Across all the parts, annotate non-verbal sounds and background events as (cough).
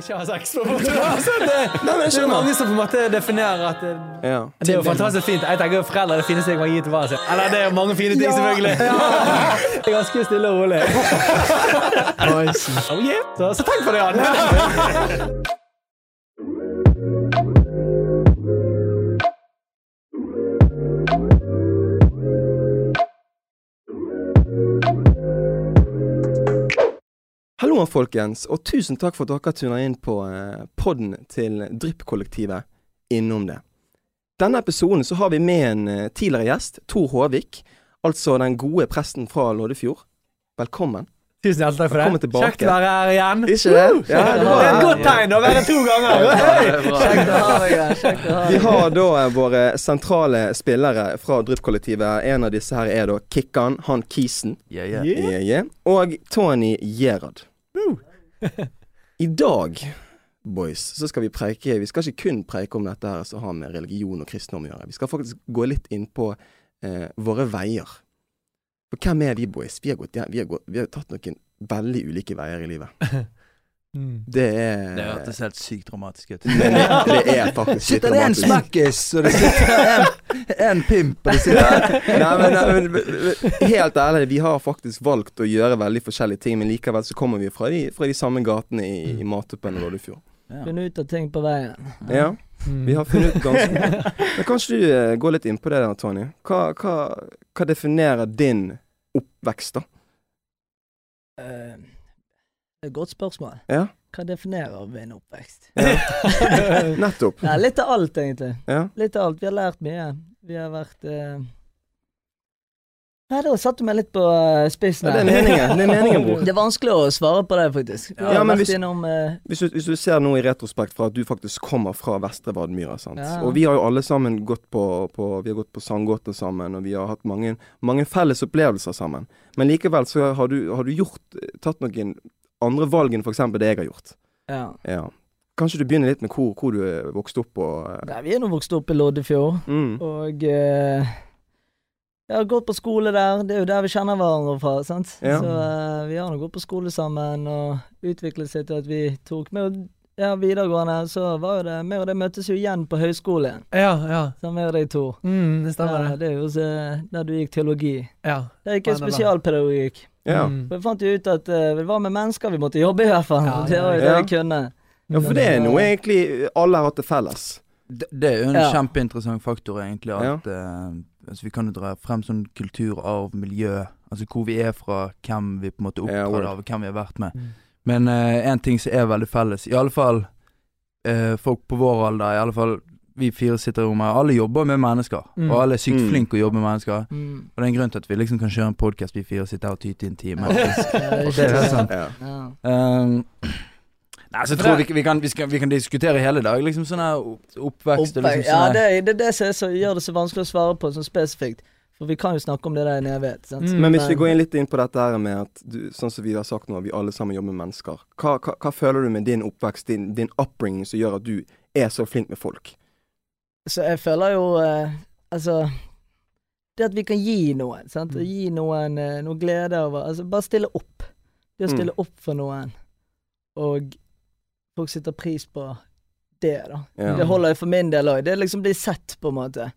ikke ha sex. på en. Altså, det, (laughs) er mange som på en måte definerer at det, Ja. det er jo fantastisk fint. Jeg tenker jo foreldre det fineste jeg kan gi til barna sine. Eller det er jo mange fine ting, selvfølgelig. (laughs) Det er ganske stille og rolig. (laughs) Oh, yeah. så, så tenk på det, Jan. Hallo, folkens, og tusen takk for at dere tuner inn på eh, podden til Drypp-kollektivet Innom det. Denne episoden så har vi med en eh, tidligere gjest, Tor Håvik. Altså den gode presten fra Loddefjord. Velkommen. Tusen hjertelig takk for Velkommen det. tilbake. Kjekt å være her igjen. Ikke det? Ja, det Det var er et godt tegn å være to ganger. Kjekt å ha deg her. Vi har da eh, våre sentrale spillere fra Drypp-kollektivet. En av disse her er da Kikkan, han Kisen. Yeah, yeah. Yeah. Yeah, yeah. Og Tony Gerhard. I dag, boys, så skal vi preike Vi skal ikke kun preike om dette her som har med religion og kristendom å gjøre. Vi skal faktisk gå litt inn på eh, våre veier. For hvem er vi, boys? Vi har, gått, vi, har gått, vi har tatt noen veldig ulike veier i livet. (laughs) Mm. Det er Det hørtes helt sykt dramatisk ut. Det, det er faktisk Shit, er det en smekkis, og det sitter en, en pimp, og det sitter Nei, men, nei, men helt ærlig, vi har faktisk valgt å gjøre veldig forskjellige ting, men likevel så kommer vi fra de, fra de samme gatene i, i Matuppen og Loddefjord. ja. Finne ut av ting på veien. Ja, Mm. vi har funnet ut ganske (laughs) Men kanskje du uh, går litt inn på det der, Tony. Hva, hva, hva definerer din oppvekst, da? Eh, det er et godt spørsmål. Ja, Hva definerer en oppvekst? (laughs) nettopp. Nei, litt av alt, egentlig. Ja. Litt av alt. Vi har lært mye. Vi har vært uh... Nei, da satte du meg litt på eh, spissen Ja, det er meningen. Det er meningen, bror. (laughs) Det er vanskelig å svare på det, faktisk. Vi Ja, men hvis- innom uh... Hvis du, hvis du ser nå i retrospekt fra at du faktisk kommer fra Vestre Vadmyra, sant. Ja. Og vi har jo alle sammen gått på, på Vi har gått på sanggåter sammen, og vi har hatt mange, mange felles opplevelser sammen. Men likevel så har du, har du gjort tatt noen andre valg enn f.eks. det jeg har gjort. Ja. Ja. Kanskje du begynner litt med hvor, hvor du eh, vokste opp og uh... Nei, vi er nå vokst opp i Loddefjord, mm. og uh, jeg har gått på skole der. Det er jo der vi kjenner hverandre fra. sant? Ja. Så uh, vi har nå gått på skole sammen, og utviklet seg til at vi tok med ja, videregående. Så var jo det Vi og det møttes jo igjen på høyskole Ja, ja. sammen med de to. Mm, det stemmer, Ja, det. det er jo så, der du gikk teologi. Ja. Der gikk jeg spesialpedagogikk. Ja. Mm. For jeg fant jo ut at uh, det var med mennesker vi måtte jobbe, i hvert fall. Ja, (laughs) det var jo det ja. jeg kunne. ja, for det er noe egentlig alle har hatt til felles. Det, det er jo en Ja. kjempeinteressant faktor, egentlig. At uh, altså, Vi kan jo dra frem sånn kulturarv, miljø. Altså hvor vi er fra, hvem vi på en måte opptrer av, hvem vi har vært med. Mm. Men én en ting som er veldig felles, i alle fall eh, folk på vår alder, i alle fall vi fire sitter i rommet, alle jobber med mennesker. Mm. Og alle er sykt Mm. flinke å jobbe med mennesker. Mm. Og det er en grunn til at vi liksom kan kjøre en podkast, vi fire sitter her og tyter i en time. Det er helt sant. Ja. Ja. Um, nei, så jeg tror vi, vi, kan, vi, skal, vi kan diskutere hele dag, liksom sånn her opp- oppvekst og liksom ja, sånn det, er- det er det som er så, gjør det så vanskelig å svare på sånn spesifikt. For vi kan jo snakke om det der i en evighet. Mm. Men hvis vi går inn litt inn på dette her med at du, sånn som vi har sagt nå, vi alle sammen jobber med mennesker. Hva, hva, hva føler du med din oppvekst, din, din upbringing, som gjør at du er så flink med folk? Så jeg føler jo eh, Altså Det at vi kan gi noen, sant. Mm. Gi noen eh, noe glede over Altså bare stille opp. Det å Mm. opp for noen, og folk setter pris på det, da. Ja. Det holder jo for min del òg. Det er liksom bli sett, på en måte.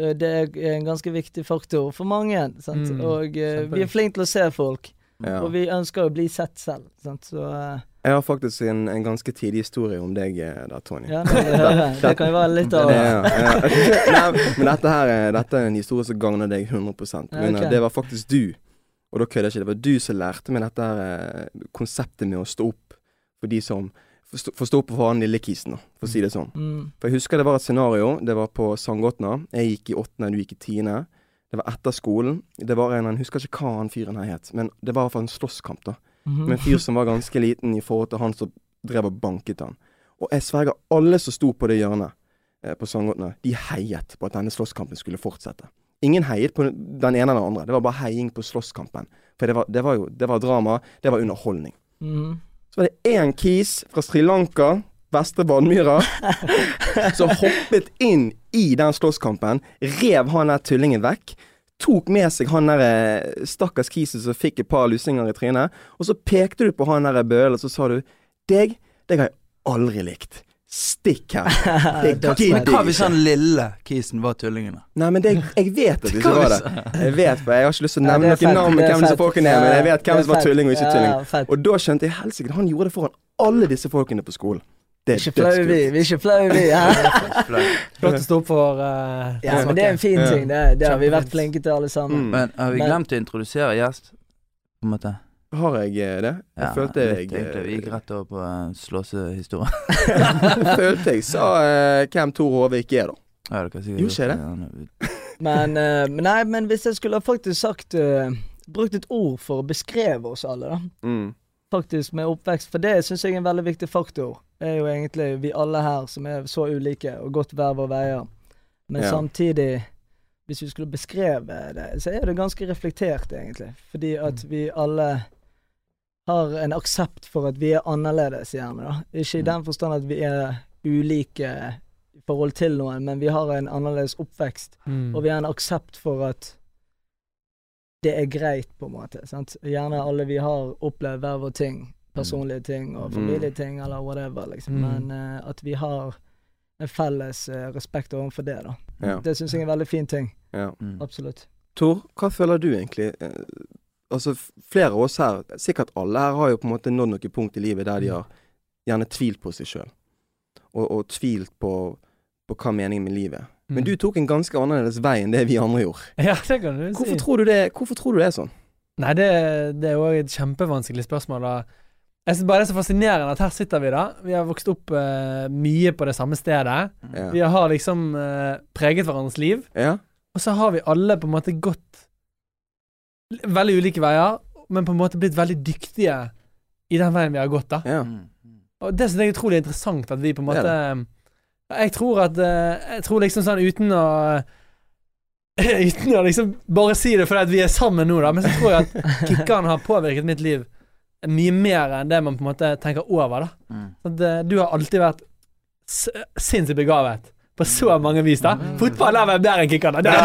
Eh, Det er en ganske viktig faktor for mange. Sant? Mm, Og eh, vi er flinke til å se folk, Ja. og vi ønsker å bli sett selv. Sant? Så eh, Jeg har faktisk en, en ganske tidig historie om deg da, Tony. ja, det, det, (laughs) det kan jo være litt av Ja, ja. (laughs) Nei, men dette her er, dette er en historie som gagner deg 100 Ja, Men ok. det var faktisk du, og da kødder jeg ikke, det var du som lærte meg dette her eh, konseptet med å stå opp for de som Forstå forstå opp for han lille kisen, for å si det sånn. mm, For jeg husker det var et scenario. Det var på Sandgotna. Jeg gikk i åttende, du gikk i tiende. Det var etter skolen. Det var en, Jeg husker ikke hva han fyren her het, men det var i hvert fall en slåsskamp, da. Mhm. Med en fyr som var ganske liten i forhold til han som drev og banket han. Og jeg sverger, alle som sto på det hjørnet eh, på Sandgotna, de heiet på at denne slåsskampen skulle fortsette. Ingen heiet på den ene eller den andre. Det var bare heiing på slåsskampen. For det var, det var jo det var drama, det var underholdning. Mm. Så var det én kis fra Sri Lanka, Vestre Vannmyra, (laughs) som hoppet inn i den slåsskampen, rev han der tullingen vekk. Tok med seg han der eh, stakkars kisen som fikk et par lusinger i trynet, og så pekte du på han der bølen, og så sa du Deg, deg har jeg aldri likt. Stikk her. (laughs) Det gidder Men hva hvis ikke. han lille kisen var tullingene? Nei, men det, jeg vet at (laughs) det ikke var det. Jeg vet, for jeg har ikke lyst til å nevne er noen navn med hvem disse folkene er, men jeg vet hvem som var tulling og ikke tulling. Og da skjønte jeg helsike, han gjorde det foran alle disse folkene på skolen. Det er Ikke flau vi, vi er ikke flau vi. Flott å stå opp for uh, ja, men det er en fin ting. Det, det har vi vært flinke til alle sammen. Mm. Men har vi Men- glemt å introdusere gjest? På en måte. Har jeg eh, det? Jeg Ja, følte jeg litt, egentlig. Vi gikk eh, rett over på uh, slåssehistorie. (laughs) Følte jeg sa uh, hvem Tor Håvik er, da. Ja, det kan Gjorde ikke det? Men, uh, nei, men hvis jeg skulle faktisk sagt uh, Brukt et ord for å beskreve oss alle, da. Mm. Faktisk med oppvekst, for det syns jeg er en veldig viktig faktor. Er jo egentlig vi alle her som er så ulike og gått hver vår veier. Men Ja. samtidig, hvis vi skulle beskreve det, så er det ganske reflektert, egentlig. Fordi at Mm. vi alle har en aksept for at vi er annerledes, gjerne. da. Ikke i Mm. den forstand at vi er ulike i forhold til noen, men vi har en annerledes oppvekst. mm. Og vi har en aksept for at det er greit, på en måte. Sant? Gjerne alle vi har opplevd hver vår ting. Personlige ting og Mm. familieting eller whatever, liksom. Mm. Men uh, at vi har en felles uh, respekt overfor det, da. Ja. Det syns jeg er en veldig fin ting. ja. Mm. Absolutt. Tor, hva føler du egentlig? Eh, altså, flere av oss her, sikkert alle her, har jo på en måte nådd noen punkt i livet der de har gjerne tvilt på seg sjøl. Og, og tvilt på, på hva meningen med livet er. Men Mm. du tok en ganske annerledes vei enn det vi andre gjorde. (laughs) Ja, det kan du Hvorfor si. tror du det, hvorfor tror du det er sånn? Nei, det, det er jo et kjempevanskelig spørsmål. da. Jeg synes bare det er så fascinerende at her sitter vi, da. Vi har vokst opp eh, mye på det samme stedet. Ja. Vi har liksom eh, preget hverandres liv. ja? Og så har vi alle på en måte gått veldig ulike veier, men på en måte blitt veldig dyktige i den veien vi har gått, da. ja. Mm. Og det synes jeg er utrolig interessant, at vi på en måte Jeg tror at eh, Jeg tror liksom sånn uten å (laughs) Uten å liksom bare si det fordi at vi er sammen nå, da, men så tror jeg at Kikkan har påvirket mitt liv mye mer enn det man på en måte tenker over, da. Mm. At, eh, du har alltid vært sinnssykt begavet. På så mange vis, da. Fotball er vel bedre enn kickerne. Det, det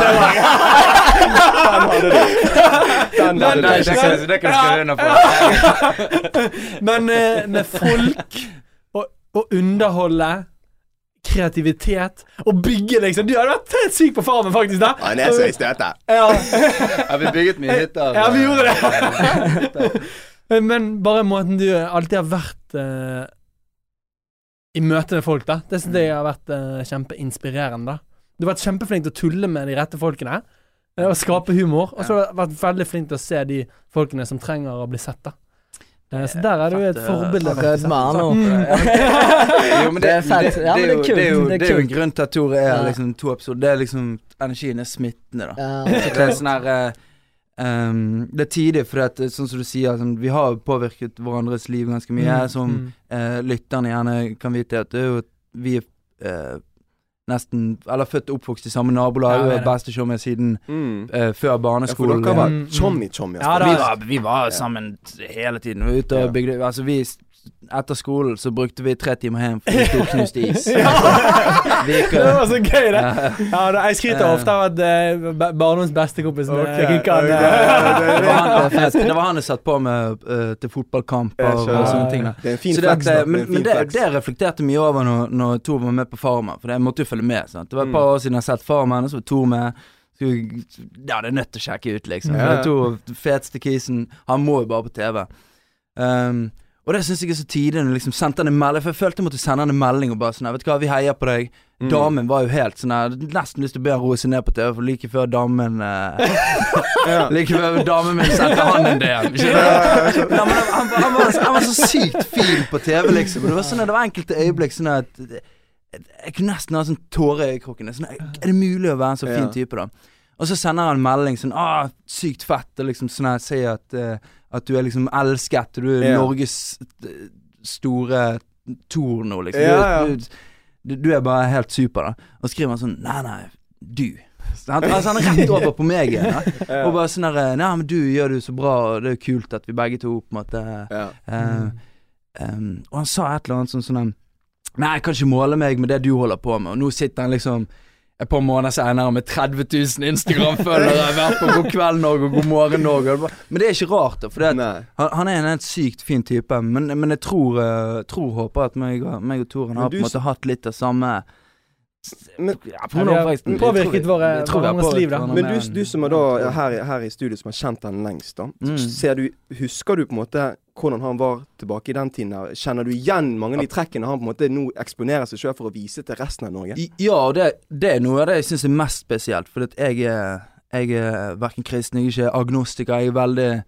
Den hadde du. Den hadde du. Det det kan du skrive under på. (laughs) Men eh, med folk og, og underholde kreativitet og bygge, liksom. Du hadde vært helt syk på farmen, faktisk. da Han er så i støtet. Ja, Har vi bygget mye hytter? ja vi gjorde det. Men bare måten du alltid har vært uh, i møte med folk, da. Det syns jeg har vært uh, kjempeinspirerende. da Du har vært kjempeflink til å tulle med de rette folkene. uh, Og skape humor. Og så har du vært veldig flink til å se de folkene som trenger å bli sett. da Eh, Så der er du et eh, forbilde. Rød mann nå. Mm. (laughs) Jo, men Det er fett. Ja, men det er kult. Det er jo, Det er det er jo en grunn til at Tore er liksom to episoder. Det er liksom Energien er smittende, da. Ja, Det er sånn her eh, ehm, Det er tidlig, for at, eh, sånn som du sier, sånn, vi har påvirket hverandres liv ganske mye. Mm, Som mm. Uh, lytterne gjerne kan vite, at er vi er uh, nesten Eller født og oppvokst i samme nabolag. Ja, og besteshowmer siden Mm. eh, før Ja, for dere var Mm, mm. chommy-chommy. Ja, da. vi, var, vi var sammen hele tiden. Vi var ute og bygde Altså vi Etter skolen så brukte vi tre timer hjem for å sto (laughs) knust is. (laughs) Gikk Det var så gøy, det. Ja. Ja, da, jeg skryter ofte av at uh, barndoms bestekompis okay, Ok, Kikkan ok. eh, Det var han, det var han jeg satt på med uh, til fotballkamper Jeg og, sånne ting. da Det er en fin Så det, flex, at, eh, men men det, det reflekterte mye over når, når Tor var med på Farmen, for jeg måtte jo følge med. Sant? Det var et par Mm. år siden jeg har sett Farmen, og så var Tor med. Ja, det er nødt til å sjekke ut, liksom. Ja, Tor feteste kisen. Han må jo bare på TV. Um, og det syns jeg er så tidlig når liksom sendte han en melding, for jeg følte jeg måtte sende han en melding og bare sånn Vet du hva, vi heier på deg. Mm. Damen var jo helt sånn hadde nesten lyst til å be han roe seg ned på TV, for like før damen eh, (laughs) Ja. Like før damen min sendte han en DM. Ikke det? Nei, han, han, han, var, han var så sykt fin på TV, liksom. Og Det var sånn at det var enkelte øyeblikk sånn at Jeg kunne nesten ha sånn tårer i kroken. Sånn, er det mulig å være en så fin type, da? Og så sender han melding sånn ah, sykt fett, og liksom sånn her sier at, eh, at du er liksom elsket, du er Ja. Norges eh, store Tor nå, liksom. Ja, ja. Du, du, du er bare helt super, da. Og skriver han sånn Nei, nei, du. Han, altså, han er rett over på meg igjen. Da. (laughs) Og bare sånn der Nei, men du gjør det jo så bra, og det er jo kult at vi begge to på en måte eh, em, Og han sa et eller annet sånn sånn Nei, jeg kan ikke måle meg med det du holder på med. Og nå sitter han liksom et par måneder senere med 30 000 Instagram-følgere. Vært på God kveld Norge og God morgen Norge. Men det er ikke rart. For Nei. han, er en helt sykt fin type. Men, men jeg tror, eh, tror håper at meg meg og Toren har på en måte hatt litt av samme Men, ja, Ja, vi har faktisk- påvirket jeg våre- hverandres liv, da. men du, du som er da her, her i studio som har kjent han lengst, da. Mm. Ser du, husker du på en måte hvordan han var tilbake i den tiden? Der? Kjenner du igjen mange av de trekkene han på en måte nå eksponerer seg sjøl for å vise til resten av Norge? Ja, og det, det er noe av det jeg syns er mest spesielt. For at jeg er Jeg er verken kristen, jeg er ikke agnostiker. Jeg er veldig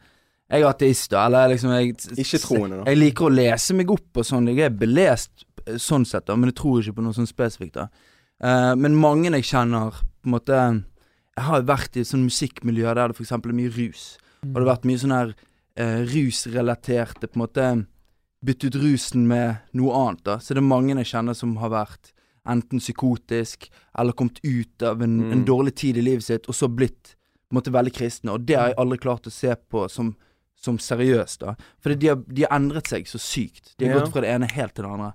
Jeg er ateist, da. Eller liksom jeg, Ikke troende, da. Jeg liker å lese meg opp og sånn. Jeg er belest eh, sånn sett, da, men jeg tror ikke på noe sånn spesifikt. da Eh, Men mange jeg kjenner, på en måte Jeg har jo vært i et sånt musikkmiljø der det f.eks. er mye rus. Og det har vært mye sånn her uh, rusrelaterte På en måte bytte ut rusen med noe annet. da Så det er mange jeg kjenner som har vært enten psykotisk eller kommet ut av en, Mm. en dårlig tid i livet sitt, og så blitt på en måte veldig kristne. Og det har jeg aldri klart å se på som, som seriøst, da. For de har, de har endret seg så sykt. De har Ja. gått fra det ene helt til det andre.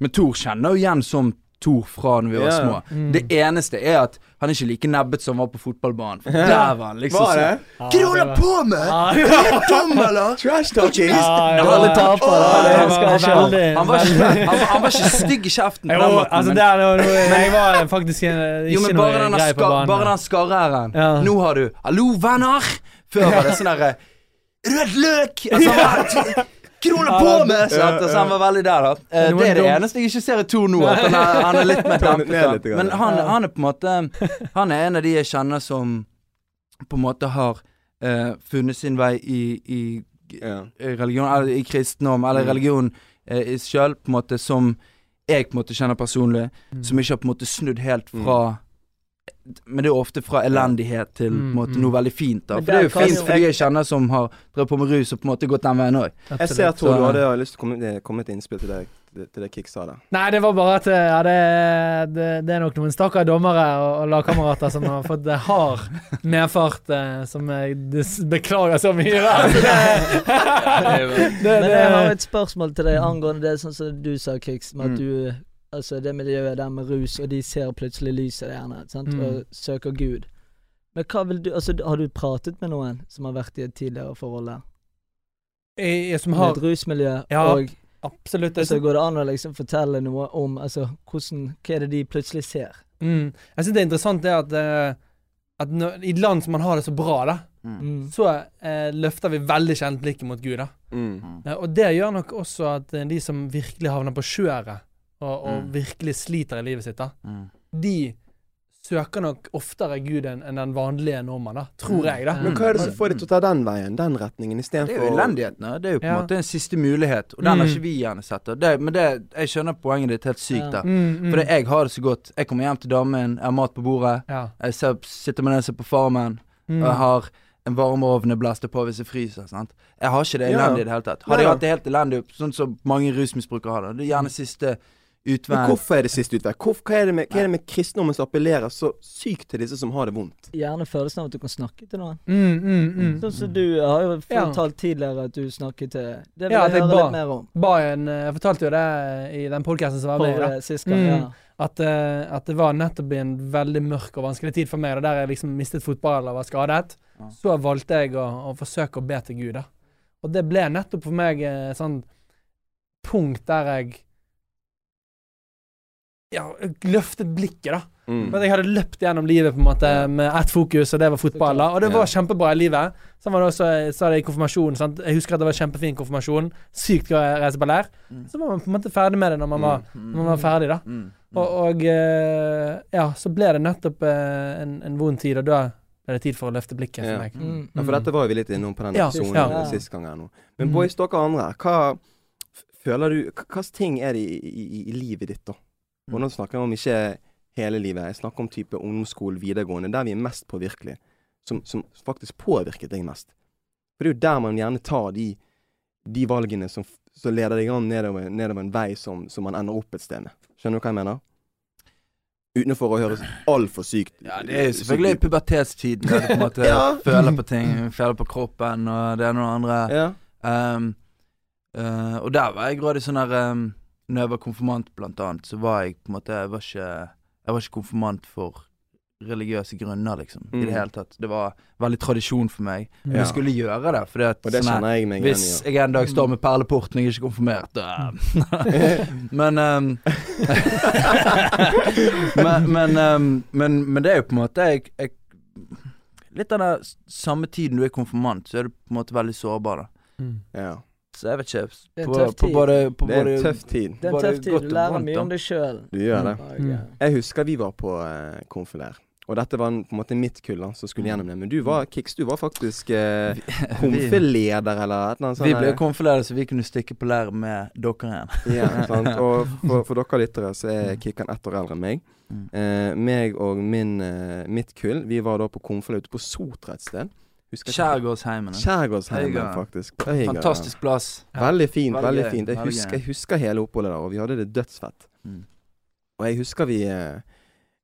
Men Thor kjenner jo igjen som Thor fra når vi var Ja. små. Mm. Det eneste er at han er ikke like nebbet som han var på fotballbanen. For der var han liksom Var det? sånn Hva er det du holder på med? Ja, Er du dum, (laughs) eller? Trash talking! Han var ikke, stygg i kjeften på den Jo, måten. altså det er noe, Jeg var faktisk ikke noe grei på banen. bare den skarre-r-en. Nå har du 'hallo, venner'. Før var det sånn derre 'rød løk'. Altså, du på med? Sant? Så han var veldig der, da. Eh, det er det eneste jeg ikke ser i Tor nå. At han er, han er litt mer (laughs) dampet dempet. Men han, han er på en måte Han er en av de jeg kjenner som på en måte har eh, funnet sin vei i, i i religion, eller i kristendom, eller Mm. religion eh, i sjøl, på en måte som jeg på en måte kjenner personlig, Mm. som ikke har på en måte snudd helt fra Men det er ofte fra elendighet til Mm, måte mm. noe veldig fint. da For det er jo fint for de jeg kjenner som har drevet på med rus, og på en måte gått den veien òg. Jeg ser at du hadde lyst til å komme, komme et innspill til deg til, det Kik sa der. Nei, det var bare at eh, ja, det, det, det er nok noen stakkare dommere og, og lagkamerater som har fått eh, hard medfart, eh, som jeg des- beklager så mye. (laughs) det, det, Men jeg har et spørsmål til deg angående det sånn som du sa, Kix, med Mm. at du Altså det miljøet der med rus, og de ser plutselig lyset der gjerne, sant, Mm. og søker Gud. Men hva vil du Altså, har du pratet med noen som har vært i et tidligere forhold der? jeg, jeg som Med et rusmiljø, Ja, og Absolutt. så altså, går det an å liksom fortelle noe om Altså, hvordan Hva er det de plutselig ser? mm, jeg syns det er interessant det at, eh, at når, i land som man har det så bra, da, Mm. så eh, løfter vi veldig sjelden blikket mot Gud. da. Mm. Eh, Og det gjør nok også at eh, de som virkelig havner på skjøret, og, og Mm. virkelig sliter i livet sitt, da, de søker nok oftere Gud enn den vanlige nordmann, da. Tror jeg, da. Mm. Men hva er det som får deg til å ta den veien, den retningen, Det er jo istedenfor elendigheten. Det er jo på en Ja. måte en siste mulighet, og den har Mm. ikke vi gjerne sett. da. Det, men det, jeg skjønner poenget ditt helt sykt Ja. der. Mm, mm. For jeg har det så godt. Jeg kommer hjem til damen, jeg har mat på bordet, ja. jeg ser, sitter med den som er på Farmen, Mm. og jeg har en varmeovn jeg blaster på hvis jeg fryser. sant? Jeg har ikke det elendig i det hele tatt. Har Hadde jeg hatt det helt elendig, sånn som mange rusmisbrukere har det, det er gjerne siste Men hvorfor er det siste utvei? Hvor, hva, er det med, hva er det med kristendommen som appellerer så sykt til disse som har det vondt? Gjerne følelsen av at du kan snakke til noen. Mm, mm, mm. Sånn som du har jo Ja. fortalt tidligere at du snakket til Det vil Ja, jeg jeg høre ba. litt mer om. Ba en, eh, jeg fortalte jo det i den podkasten som var med eh, sist gang, Mm. ja. At, eh, at det var nettopp i en veldig mørk og vanskelig tid for meg, og der jeg liksom mistet fotball og var skadet. Ja. Så valgte jeg å, å forsøke å be til Gud, da. Og det ble nettopp for meg eh, sånn punkt der jeg ja, løftet blikket, da. Mm. Jeg hadde løpt gjennom livet på en måte med ett fokus, og det var fotball. da Og det var kjempebra i livet. Så var det også sa det i konfirmasjonen. Sant? Jeg husker at det var kjempefin konfirmasjon. Sykt gøy å reise på leir. Mm. Så var man på en måte ferdig med det når man var, når man var ferdig, da. Mm. Og, og eh, ja, så ble det nettopp eh, en, en vond tid, og da ble det tid for å løfte blikket for meg. Mm. Ja, for dette var jo vi litt innom på den Ja, episoden ja. sist gang her nå. Men Mm. boys, dere andre, hva føler du Hvilke ting er det i, i, i livet ditt, da? Og nå snakker jeg om ikke hele livet, jeg snakker om type ungdomsskole, videregående, der vi er mest påvirkelige. Som, som faktisk påvirket deg mest. For det er jo der man gjerne tar de, de valgene som, som leder deg an nedover, nedover en vei som, som man ender opp et sted med. Skjønner du hva jeg mener? Utenfor å høres altfor sykt Ja, det er jo selvfølgelig pubertetstiden der du på en måte (laughs) Ja. føler på ting. Føler på kroppen og det ene og det andre. Ja. Um, uh, og der var jeg grådig sånn der um, Når jeg var konfirmant, blant annet, så var jeg på en måte Jeg var ikke, jeg var ikke konfirmant for religiøse grunner, liksom. I Mm. det hele tatt. Det var veldig tradisjon for meg. Men Ja. jeg skulle gjøre det, fordi at Og det sånn jeg meg igjen Hvis jeg en dag står med perleporten og jeg er ikke konfirmert da. (laughs) Men um, (laughs) men, men, um, men, men det er jo på en måte jeg, jeg, Litt av den samme tiden du er konfirmant, så er du på en måte veldig sårbar, da. Mm. Ja. Så jeg vet ikke Det er en På, tøff på tid. både, på Det er både en tøff tid. Det er en tøff tid. godt Du og lærer vondt, mye da. om deg sjøl. Du gjør det. Mm. Jeg husker vi var på eh, konfilær. Og dette var en- på en måte mitt kull da, som skulle gjennom det. Men du var Kiks, du var faktisk (laughs) eh, konfileder eller et eller annet sånt. vi ble konfileder så vi kunne stikke på lær med dere igjen. Ja, sant? (laughs) Og for, for dere lyttere så er Kikkan ett år eldre enn meg. Mm. Eh, meg og min, eh, mitt kull, vi var da på konfirmær ute på Sotra et sted. Skjærgårdsheimene. Skjærgårdsheimen, faktisk. På Øygarden. Fantastisk plass. Veldig fint. Veldig veldig fint. Jeg veldig husker, jeg husker hele oppholdet der, og vi hadde det dødsfett. Mm. Og jeg husker vi eh,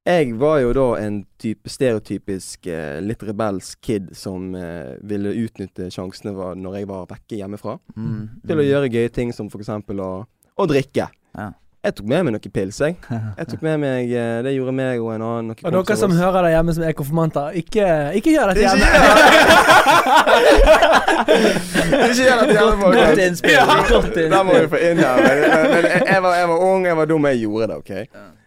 Jeg var jo da en type stereotypisk eh, litt rebelsk kid som eh, ville utnytte sjansene når jeg var vekke hjemmefra, Mm. til å gjøre gøye ting som for eksempel å, å drikke. Ja. Jeg tok med meg noen pils, jeg. (laughs) Jeg tok med meg eh, Det gjorde meg og en annen. Noen Og dere som hører der hjemme som er konfirmanter, ikke, ikke gjør dette hjemme. (laughs) Ikke gjør dette hjemme, Godt innspill. innspill. Godt Der må vi få inn her. Men, men jeg, var, jeg var ung, jeg var dum, jeg gjorde det, OK?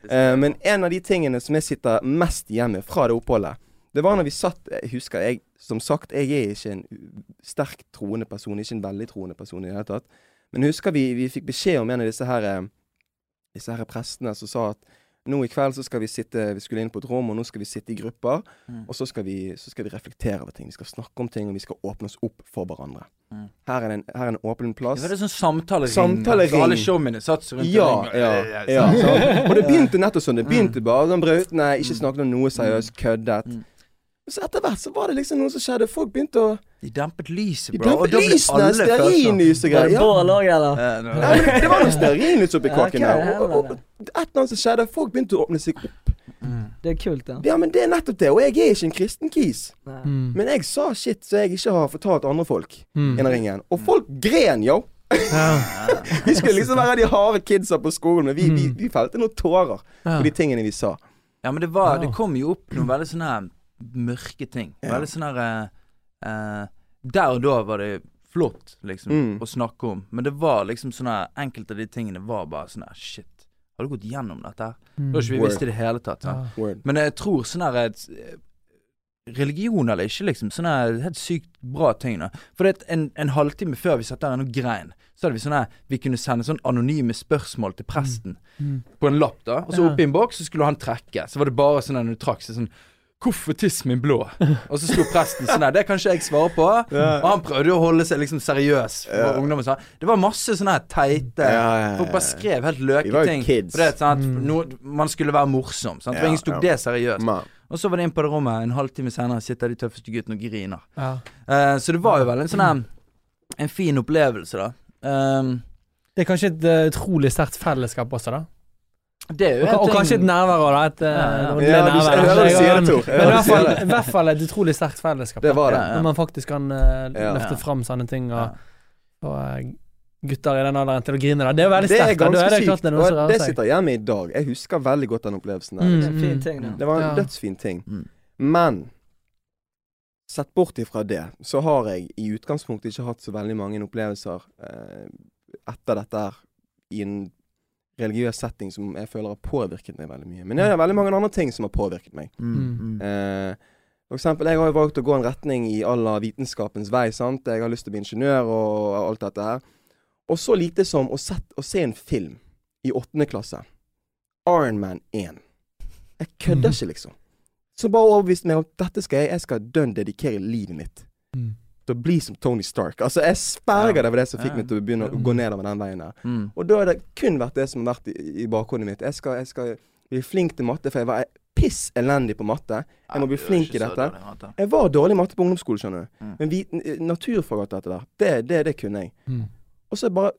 Eh, men en av de tingene som jeg sitter mest hjemme fra det oppholdet, det var når vi satt Jeg husker jeg Som sagt, jeg er ikke en sterk troende person, ikke en veldig troende person i det hele tatt. Men husker vi, vi fikk beskjed om en av disse her eh, Disse her prestene som sa at nå i kveld så skal vi sitte Vi skulle inn på et rom, og nå skal vi sitte i grupper. Mm. Og så skal, vi, så skal vi reflektere over ting. Vi skal snakke om ting, og vi skal åpne oss opp for hverandre. Mm. Her, er en, her er en åpen plass. Det var det sånn samtalering. Samtalering. Så alle showmene satt rundt Ja, og ring. ja, ja. ja. Og det begynte nettopp sånn. Det Mm. begynte bare sånn brautende, ikke snakket om noe seriøst, køddet. Mm. Så etter hvert så var det liksom noe som skjedde. Folk begynte å De dempet lyset, De bro. og dempet da ble lysene, alle stearinlys og Var greier. det Ja. òg, eller? Ja, det Ja, var- men det var noe stearinlys oppi kåken der. er Og, og, og et eller annet som skjedde. Folk begynte å åpne seg opp. Mm. Det er kult, ja. Ja, men det er nettopp det. Og jeg er ikke en kristen kis. Mm. Men jeg sa shit så jeg ikke har fortalt andre folk Mm. innen ringen. Og folk gren, yo. Vi (laughs) skulle liksom være de harde kidsa på skolen, men vi, vi, Mm. vi felte noen tårer Ja. på de tingene vi sa. Ja, men det var Det kom jo opp noen veldig sånne her mørke ting. Ja. Veldig sånn herre eh, eh, Der og da var det flott, liksom, Mm. å snakke om. Men det var liksom sånn her Enkelte av de tingene var bare sånn her Shit, har du gått gjennom dette her? Det var ikke vi Word. visste i det hele tatt. Ja. Men jeg tror sånn her eh, Religion eller ikke, liksom. Sånne helt sykt bra ting. Da. For det en, en halvtime før vi satt der og grein, så hadde vi sånn her Vi kunne sende sånn anonyme spørsmål til presten Mm. på en lapp, da. Og så Ja. oppi en boks så skulle han trekke. Så var det bare sånn når du trakk, seg sånn Hvorfor tiss min blå? Og så sto presten sånn der. Det kan ikke jeg svare på. Og han prøvde å holde seg liksom seriøs for Ja. ungdommen. Så det var masse sånne her teite Ja, ja, ja, Folk bare skrev helt løketing. det, sant? Mm. No, man skulle være morsom. Sant? For ingen tok ja. det seriøst. Og så var det inn på det rommet, en halvtime senere sitter de tøffeste guttene og griner. Ja. Eh, så det var jo vel en sånn her En fin opplevelse, da. Um, Det er kanskje et eh, utrolig sterkt fellesskap også, da. Det er jo Og, og kanskje et nærvær òg, da. Et, eh, Ja, ja. åndelig Ja, du- nærvær. jeg hører sier det, Tor. Jeg Men i hvert du fall, det. i hvert fall et utrolig sterkt fellesskap. Det var det. Når man faktisk kan uh, løfte Ja. fram sånne ting og og eh, gutter i den alderen til å grine. Da. Det er veldig Det er sterkt. da. Da ganske er det klart sykt. det er Og det sitter hjemme i dag. Jeg husker veldig godt den opplevelsen der. Mm. Det er en fin ting. Det var en Ja. dødsfin ting. Mm. Men sett bort ifra det, så har jeg i utgangspunktet ikke hatt så veldig mange opplevelser eh, etter dette her i en religiøs setting som jeg føler har påvirket meg veldig mye. Men det er veldig mange andre ting som har påvirket meg. Mm, mm. Eh, for eksempel, jeg har jo valgt å gå en retning i à vitenskapens vei. sant? Jeg har lyst til å bli ingeniør og alt dette her. Og så lite som å, sette, å se en film i åttende klasse. Iron Man 1. Jeg kødder ikke, liksom. Så bare overbeviste meg om dette skal jeg Jeg skal dønn dedikere livet mitt Mm. Til å bli som Tony Stark. Altså, jeg sperger Ja. det var det som fikk Ja. meg til å begynne å gå nedover den veien der. Mm. Og da har det kun vært det som har vært i, i bakhodet mitt. Jeg skal, jeg skal bli flink til matte, for jeg var piss elendig på matte. Jeg må bli flink i dette. dårlig. Jeg var dårlig i matte på ungdomsskolen, skjønner du. Mm. Men eh, naturfag og dette der, det, det, det kunne jeg. Mm. Og så bare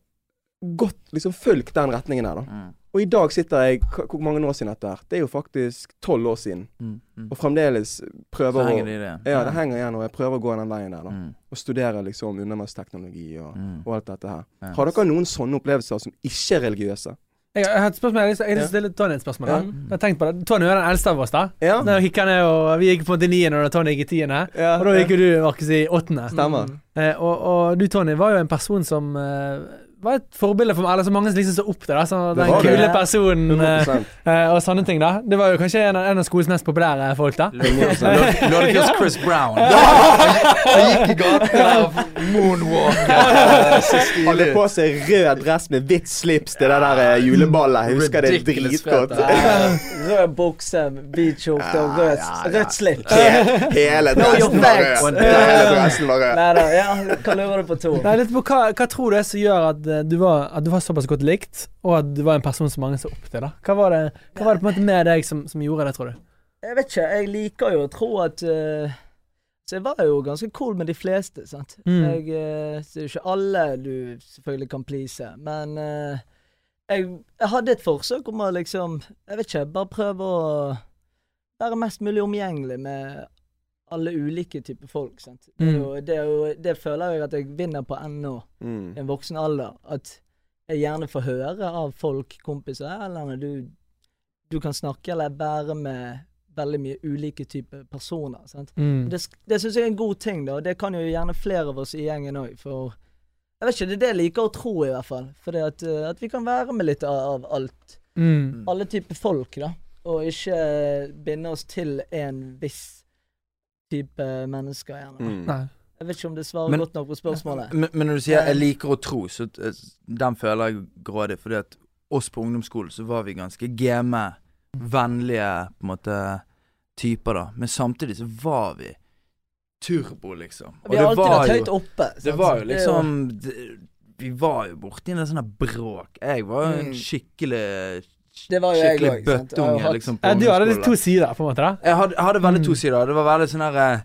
gått, liksom fulgt den retningen her, da. Mm. Og i dag sitter jeg Hvor mange år siden dette er? Det er jo faktisk tolv år siden. Mm. Mm. Og fremdeles prøver Så å henger det det. Ja, det henger igjen, og jeg prøver å gå den veien der, da. Mm. Og studere liksom undervannsteknologi og, Mm. og alt dette her. Yes. Har dere noen sånne opplevelser som ikke er religiøse? Jeg har et spørsmål Jeg til å stille Tony et spørsmål. da. Ja. Jeg har tenkt på det Tony er den eldste av oss, da. Ja. Da gikk han ned, og Vi gikk på en i niende, og Tony gikk i tiende. ja. Og da gikk jo du, Markus, i åttende. Stemmer. Mm. Eh, og, og du, Tony, var jo en person som eh, var et forbilde for Eller så mange som liksom så opp til. da Så Det Den var det. kule personen eh, 100 eh, og sånne ting. da Det var jo kanskje en av, en av skolens mest populære folk, da. Lådefjords Chris Brown. Han gikk i gaten og moonwalk. Så Hadde på seg rød dress med hvitt slips til det der eh, juleballet. Jeg husker det dritgodt. (laughs) Rød bukse, hvit skjorte og rødt, ja, ja. rødt slips. He- Hele dressen var rød. Hele dressen var rød. Nei da, ja, hva lurer du på, Tor? Nei, litt på hva, hva tror du er som gjør at eh, du, var, at du var såpass godt likt, og at du var en person som mange så opp til? da Hva var det, hva var det på en måte med deg som, som gjorde det, tror du? Jeg vet ikke, jeg liker jo å tro at uh, Så jeg var jo ganske cool med de fleste, sant. Mm. Jeg, eh, så det er jo ikke alle du selvfølgelig kan please, men uh, jeg, jeg hadde et forsøk om å liksom Jeg vet ikke, bare prøve å være mest mulig omgjengelig med alle ulike typer folk. Sant? Det, er Mm. jo, det, er jo, det føler jeg at jeg vinner på ennå, Mm. i en voksen alder. At jeg gjerne får høre av folk, kompiser, eller når du, du kan snakke eller være med veldig mye ulike typer personer. Sant? Mm. Det, det syns jeg er en god ting, da, og det kan jo gjerne flere av oss i gjengen òg. For jeg vet ikke, det er det jeg liker å tro, i hvert fall. For det at, eh, at vi kan være med litt av, av alt. Mm. Alle typer folk, da. Og ikke binde oss til en viss type mennesker, gjerne. Mm. Nei. Jeg vet ikke om det svarer Men- godt nok på spørsmålet. Men, men når du sier 'jeg liker å tro', så eh, den føler jeg grådig. Fordi at oss på ungdomsskolen så var vi ganske game, vennlige på en måte typer, da. Men samtidig så var vi turbo, liksom. Vi har alltid var vært høyt oppe. Det var jo liksom det, Vi var jo borti en sånn bråk. Jeg var jo en Mm. skikkelig Det var jo jeg Skikkelig bøtteunge. Jeg liksom. Ja, du hadde to sider, på en måte. da Jeg hadde, hadde veldig to Mm. sider. Det var veldig sånn her eh,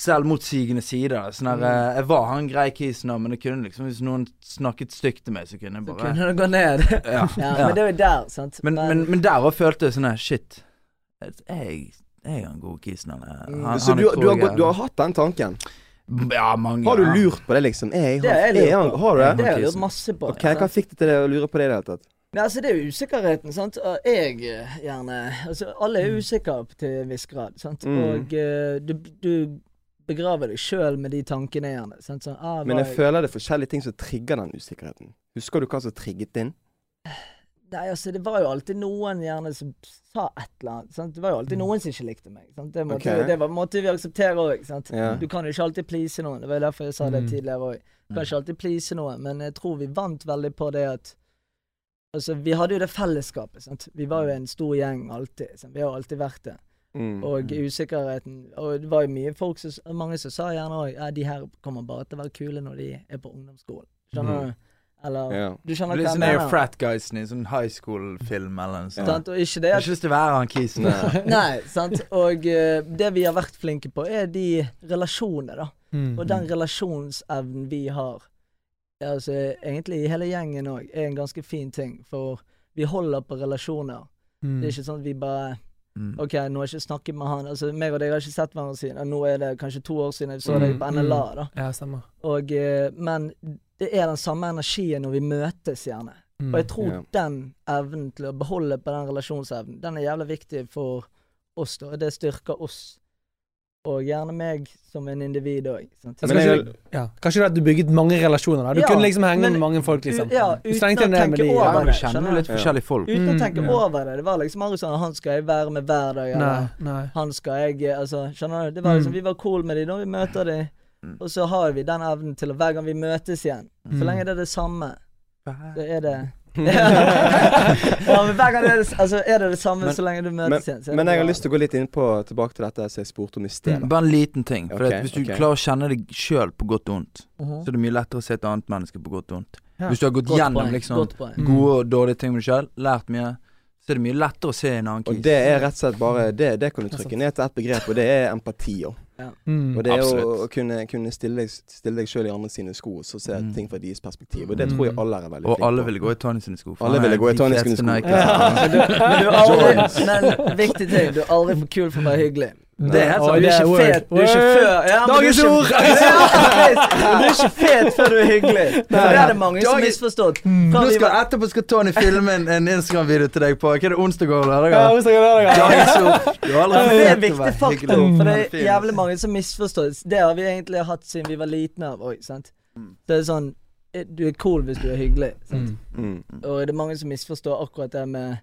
Selvmotsigende sider. Sånn her Mm. eh, Jeg var han grei kisen, men det kunne liksom Hvis noen snakket stygt til meg, så kunne jeg Så bare kunne du gå ned. (laughs) ja, ja. Men det var jo der, sant. Men, men, men der òg følte jeg sånn her Shit. Jeg, jeg er en god kisen, han er. Mm. Han, Så han du, du, har, du har hatt den tanken? Ja, mange Har du lurt på det, liksom? Er jeg, det har jeg er han, lurt på. har du det? Det har jeg lurt masse på. Ok? Hva fikk deg til det å lure på det i det hele tatt? Nei, altså Det er jo usikkerheten, sant. Jeg eh, gjerne Altså, alle er usikre til en viss grad, sant. Mm. Og eh, du, du begraver deg sjøl med de tankene, gjerne. Sant? Sånn, ah, Men jeg, jeg føler det er forskjellige ting som trigger den usikkerheten. Husker du hva som trigget din? Nei, altså, det var jo alltid noen gjerne som sa et eller annet. Sant? Det var jo alltid noen som ikke likte meg. Sant? Det, måtte, okay. det var, måtte vi akseptere òg. Ja. Du kan jo ikke alltid please noen. Det var jo derfor jeg sa det Mm. tidligere òg. Kan ikke alltid please noen, men jeg tror vi vant veldig på det at Altså, vi hadde jo det fellesskapet, sant. Vi var jo en stor gjeng alltid. Sant? Vi har alltid vært det. Mm. Og usikkerheten Og det var jo mye folk som Mange som sa gjerne òg Ja, de her kommer bare til å være kule når de er på ungdomsskolen. Skjønner mm. du? Eller yeah. Du skjønner hva sånn jeg der mener? frat guys i en sånn high school-film eller noe sånt. Sant? Og ikke det Jeg har ikke lyst til å være han kisen. Nei. (laughs) Nei, sant. Og uh, det vi har vært flinke på, er de relasjonene, da. Mm. Og den relasjonsevnen vi har, altså egentlig i hele gjengen òg, er en ganske fin ting. For vi holder på relasjoner. Mm. Det er ikke sånn at vi bare Mm. OK, nå har jeg ikke snakket med han Altså, meg og deg har ikke sett hverandre siden og Nå er det kanskje to år siden jeg så Mm, deg på NLA, da. Ja, samme. Og, eh, men det er den samme energien når vi møtes, gjerne. Mm. Og jeg tror yeah. den evnen til å beholde på den relasjonsevnen, den er jævlig viktig for oss, da. Og det styrker oss. Og gjerne meg som en individ òg. Ikke, ja. Kanskje det at du bygget mange relasjoner. da Du Ja, kunne liksom henge men med mange folk, liksom. Ja, uten å tenke de, over det. du kjenner litt forskjellige folk. Uten å Mm, tenke ja. over det. Det var liksom aldri sånn han skal jeg være med hver dag, eller nei. han skal jeg eh, Altså, skjønner du? Det var liksom, Mm. Vi var cool med de når vi møter de, Mm. og så har vi den evnen til å hver gang vi møtes igjen, så Mm. lenge det er det samme, så er det (laughs) ja, men hver gang er det, altså, er det det samme Men- så lenge du møtes igjen. men jeg har lyst til å gå litt inn på, tilbake til dette som jeg spurte om i sted. Bare en liten ting. For okay, at hvis du okay. klarer å kjenne deg sjøl på godt og vondt, Mhm. så er det mye lettere å se et annet menneske på godt og vondt. Ja. Hvis du har gått Godt gjennom liksom godt. Gode og dårlige ting med deg sjøl, lært mye, så er det mye lettere å se en annen Og det er rett og slett bare Det, det kan du trykke ned til ett begrep, og det er empati. Mm. Og det er å, Absolutt. å kunne, kunne stille deg, stille deg sjøl i andre sine sko og så se Mm. ting fra deres perspektiv. Og det Mm. tror jeg alle er veldig Og alle på. ville gå i Tony sine sko. Alle ville gå i Tony sine sko. Ja. Men du, men du aldri Men viktig ting, du er aldri for kul for å være hyggelig. Det er helt sant. Du er ikke fet. Du er ikke før ja, er Dagens ikke- ord! Du er ikke fet før du er hyggelig. Det er det mange som har misforstått. Mm. Nå skal, etterpå skal Tony filme en, en Instagram-video til deg på Hva er det, onsdag og lørdag? Ja, onsdag og lørdag. Dagens ord. Du har aldri det er en viktig faktum, faktor, for det er jævlig mange som misforstår. Det har vi egentlig hatt siden vi var liten av òg, sant. Mm. Det er sånn eh, Du er cool hvis du er hyggelig, sant. Mm. Mm. Og det er mange som misforstår akkurat det med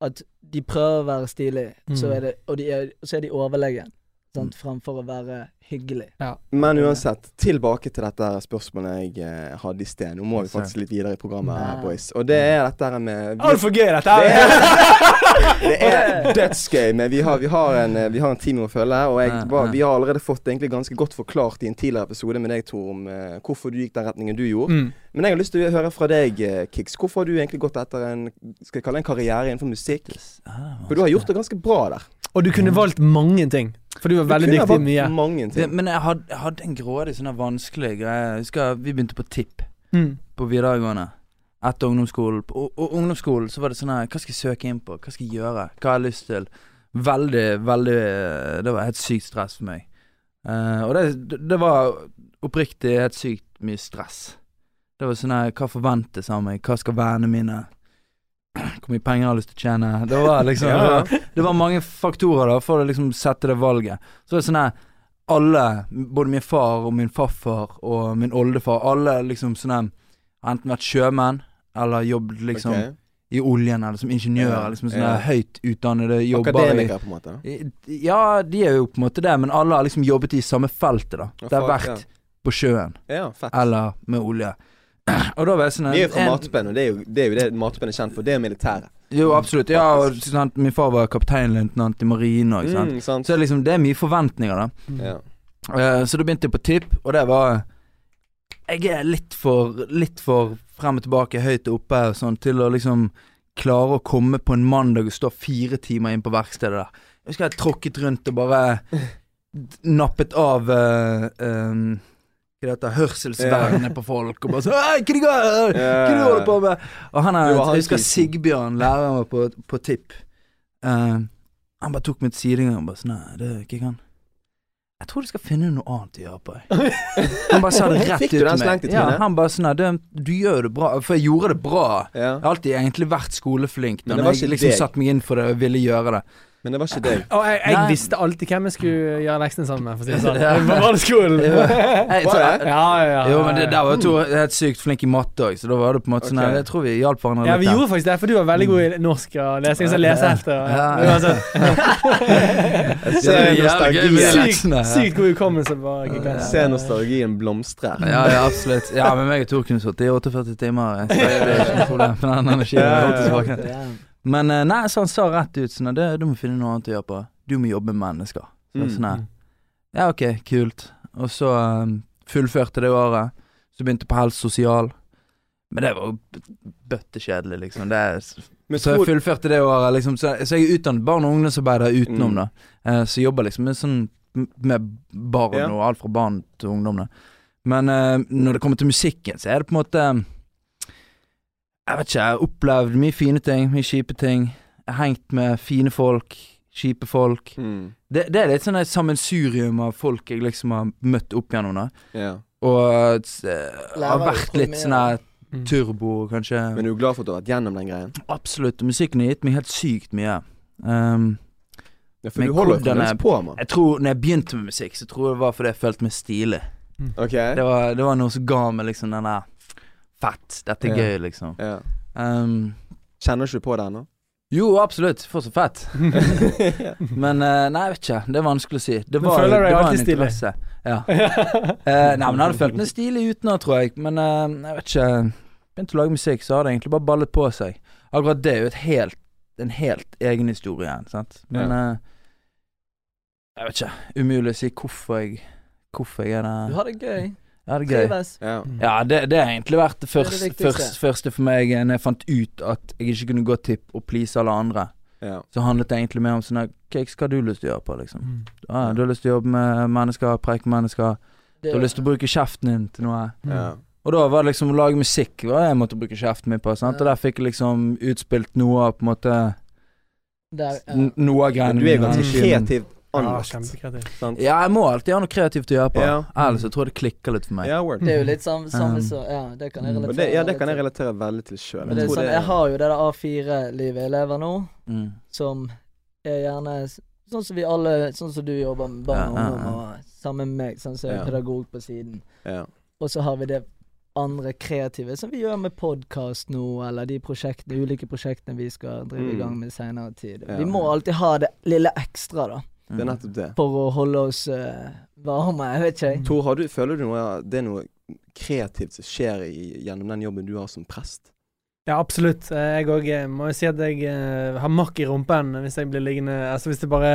at de prøver å være stilige, så Mm. er det, og de er, så er de overlegen. Sant? Fremfor å være hyggelig. Men uansett, tilbake til dette spørsmålet jeg eh, hadde i sted. Nå må vi faktisk litt videre i programmet, her, Nei. boys. Og det er dette her med Altfor gøy, dette her. er, (laughs) det er dødsgøy, men vi har, vi, har en, eh, vi har en team å følge. Og jeg, Ja, var, vi har allerede fått egentlig ganske godt forklart i en tidligere episode med deg, Tor, om eh, hvorfor du gikk den retningen du gjorde. Mm. Men jeg har lyst til å høre fra deg, Kix. Hvorfor har du egentlig gått etter en skal jeg kalle det en karriere innenfor musikk? Ah, For du har gjort det ganske bra der. Og du kunne valgt mange ting, for du var Du veldig kunne ha dyktig i mye. Det, ting. men jeg hadde, jeg hadde en grådig sånn vanskelig greie. Jeg husker vi begynte på tipp Mm. på videregående. Etter ungdomsskolen. Og, og ungdomsskolen så var det sånn her Hva skal jeg søke inn på? Hva skal jeg gjøre? Hva har jeg lyst til? Veldig, veldig eh, Det var helt sykt stress for meg. Uh, og det, det- det var oppriktig helt sykt mye stress. Det var sånn her Hva forventes av meg? Hva skal vennene mine? (clears throat) Hvor mye penger jeg har lyst til å tjene? Det var liksom Ja, det, var, det var mange faktorer da for å liksom sette det valget. Så det det sånn her Alle, både min far og min farfar og min oldefar, alle liksom sånn her har enten vært sjømenn eller jobbet liksom okay. i oljen eller som ingeniører. Ja, liksom sånne ja. høyt utdannede jobber Akademikere, på en måte. Da. Ja, de er jo på en måte det, men alle har liksom jobbet i samme feltet, da. Det har vært på sjøen Ja, eller med olje. Og da var jeg sånn Vi er jo fra en- Matpenn, og det er jo det, er jo det Matpenn er kjent for. Det er militæret. Jo, absolutt. Ja, og sant, min far var kapteinløytnant i marinen òg, sant. Mm, sant. Så det liksom, det er mye forventninger, da. Ja. Uh, så da begynte jeg på TIP, og det var Jeg er litt for Litt for frem og tilbake, høyt oppe og sånn, til å liksom klare å komme på en mandag og stå fire timer inn på verkstedet der. Jeg husker jeg tråkket rundt og bare (laughs) nappet av uh, um, hva dette hørselsvernet yeah. på folk, og bare sånn hva du holder på med? Og han er, jeg husker. Sigbjørn, læreren vår på, på TIP. Uh, han bare tok meg til side og bare sånn Nei, det gikk han. Jeg tror du skal finne noe annet å gjøre på deg. (laughs) Han bare sa det rett ut til meg. Ja, han bare sånn du, Du gjør det bra. For jeg gjorde det bra. Jeg har alltid egentlig vært skoleflink. Men Da jeg ikke liksom deg. satte meg inn for det og ville gjøre det. Men det var ikke deg. Og jeg, jeg visste alltid hvem jeg skulle gjøre leksene sammen med, for å si det sånn. (laughs) Ja. På barneskolen. (laughs) Ja, ja, ja. jo, men det der var to helt sykt flink i matte òg, så da var det på en måte sånn Ok. Jeg tror vi hjalp hverandre Ja, vi gjorde faktisk det, for du var veldig god i norsk og lesing, så lese og- Ja. Sånn (laughs) Jeg Ja, ser det er jævlig gøy med nostalgien. Sykt god hukommelse. Ser nostalgien blomstre. Ja, ja, absolutt. Ja, men meg og Tor kunne sittet i 48 timer. Så det er ikke noe problem Men den energien. er holdt tilbake. Men eh, nei, så han sa rett ut sånn at Du må finne noe annet å gjøre på. Du må jobbe med mennesker. Så Mm. sånn her. Ja, ok, kult. Og så um, fullførte det året. Så begynte på helse sosial. Men det var jo bøttekjedelig, liksom. Det så jeg fullførte det året, liksom. Så, så jeg er utdannet barn- og ungdomsarbeider utenom, Mm. da. Eh, så jeg jobber liksom med sånn med barn Ja. og alt fra barn til ungdom, da. Men eh, når det kommer til musikken, så er det på en måte Jeg vet ikke, jeg har opplevd mye fine ting, mye kjipe ting. Jeg har hengt med fine folk, kjipe folk. mm, Det, det er litt sånn et sammensurium av folk jeg liksom har møtt opp gjennom, da. Yeah. Og uh, har vært litt sånn her Mm. turbo, kanskje. Men du er glad for at du har vært gjennom den greien? Absolutt. Musikken har gitt meg helt sykt mye. Um, Ja, for du holder jo fremdeles på, mann. jeg tror når jeg begynte med musikk, så tror jeg det var fordi jeg følte meg stilig. Ok? Det var, det var noe som ga meg liksom den der Fett. Dette er Ja. gøy, liksom. Ja. Um, Kjenner ikke du på det ennå? jo, absolutt. Fortsatt fett. (laughs) Men uh, nei, jeg vet ikke. Det er vanskelig å si. Det var, føler du deg det var alltid en stilig? interesse. Ja. (laughs) uh, nei, men jeg hadde følt meg stilig uten å, tror jeg. Men uh, jeg vet ikke. Begynte å lage musikk, så har det egentlig bare ballet på seg. Akkurat det er jo et helt, en helt egen historie. Sant? Men eh, jeg vet ikke. Umulig å si hvorfor jeg Hvorfor jeg er Du har det gøy. Ja, det er gøy. Trives. Ja. Ja, det, det har egentlig vært det Det er det første, første, for meg eh, når jeg fant ut at jeg ikke kunne gå tipp og please alle andre. ja. Så handlet det egentlig mer om sånn Hva har du lyst til å gjøre på, liksom? Mm. Ja, du har lyst til å jobbe med mennesker, preike mennesker. Du har lyst til å bruke kjeften din til noe. ja. Og da var det liksom å lage musikk hva jeg måtte bruke kjeften min på. Sant? Og der fikk jeg liksom utspilt noe av på en måte Der, ja. Noe av greiene du er ganske Mm. kreativ anlagt. kjempekreativ. Ja, jeg må alltid ha noe kreativt å gjøre på. Ja. Ellers så tror jeg det klikker litt for meg. Yeah. Det er jo litt samme, samme Um, så Ja, det kan jeg mm. Relatere det, ja, det kan jeg relatere veldig til sjøl. Jeg, sånn, jeg har jo det der A4-livet jeg lever nå, Mm. som er gjerne sånn som vi alle Sånn som du jobber med barn og Ja, ja, ungdom, ja. og sammen med meg, sånn som jeg er Ja. pedagog på siden. ja. Og så har vi det andre kreative som vi gjør med podkast nå, eller de prosjektene, ulike prosjektene vi skal drive Mm. i gang med i seinere tid. Ja. Vi må alltid ha det lille ekstra, da, Det er nettopp det. for å holde oss uh, varme. Jeg vet ikke. Tor, har du, føler du noe det er noe kreativt som skjer i, gjennom den jobben du har som prest? Ja, absolutt. Eh, Jeg òg må jo si at jeg eh, har makk i rumpen hvis jeg blir liggende Altså hvis det bare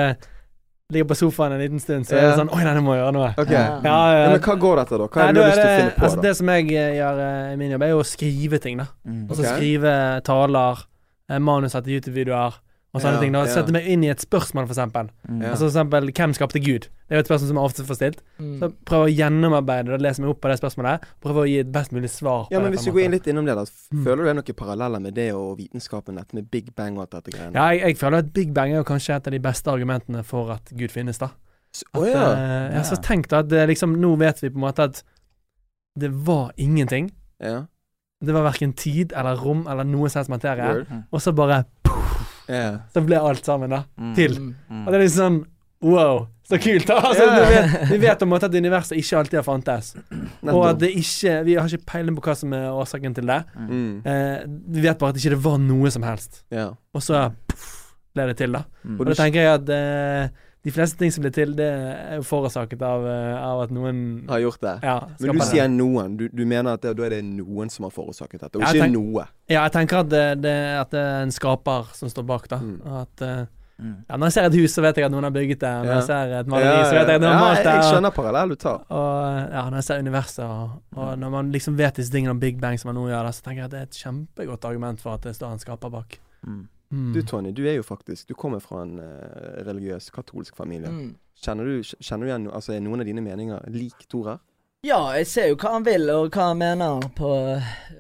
ligger på sofaen en liten stund, så er det sånn Oi, nei, nå må jeg gjøre noe. Okay. Ja. Ja, Ja, men hva går dette, da? Hva har er det du har lyst til å finne på? altså, da? det som jeg eh, gjør eh, i min jobb, er jo å skrive ting, da. Mm. Altså okay. skrive taler, manuser manus etter YouTube-videoer og sånne Ja, ting. da ja. Sette meg inn i et spørsmål, for eksempel. Mm. Altså for eksempel Hvem skapte Gud? Det er jo et spørsmål som jeg ofte får stilt. Mm. Så prøv å gjennomarbeide det, lese meg opp på det spørsmålet. Prøv å gi et best mulig svar. på Ja, men det, hvis vi går inn litt innom det, da. Mm. Føler du det er noen paralleller med det og vitenskapen, dette med Big Bang og alt dette greiene? Ja, jeg, jeg føler at Big Bang er jo kanskje et av de beste argumentene for at Gud finnes, da. Så, At, Å ja. Uh, ja, så tenk da at det, liksom, nå vet vi på en måte at det var ingenting. ja. Det var verken tid eller rom eller noe som helst materie. Word. Og så bare Ja. Så ble alt sammen, da. Mm. Til. Mm. Mm. Og det er liksom sånn Wow, så kult! da (laughs) altså, yeah. vi, vet, vi vet på en måte at universet ikke alltid har fantes. Og at det ikke Vi har ikke peiling på hva som er årsaken til det. Mm. Eh, vi vet bare at ikke det var noe som helst. Yeah. Og så ble det til, da. Mm. Og da tenker jeg at eh, de fleste ting som blir til, det er jo forårsaket av, eh, av at noen har gjort det. Ja, Men du det. sier noen. Du, du mener at det, da er det noen som har forårsaket dette, og Ja, ikke tenk- noe. Ja, jeg tenker at det, det, at det er en skaper som står bak, da. Mm. At, eh, Mm. ja, når jeg ser et hus, så vet jeg at noen har bygget det. Når Ja. jeg ser et maleri, Ja, så vet jeg at noen har ja, malt det. jeg skjønner parallell du tar. Og ja, når jeg ser universet, og, og når man liksom vet disse tingene om Big Bang som man nå gjør, da, så tenker jeg at det er et kjempegodt argument for at det står en skaper bak. Mm. Mm. Du Tony, du er jo faktisk Du kommer fra en uh, religiøs, katolsk familie. Mm. Kjenner du, kjenner du igjen altså, Er noen av dine meninger lik Torer? Ja, jeg ser jo hva han vil, og hva han mener, på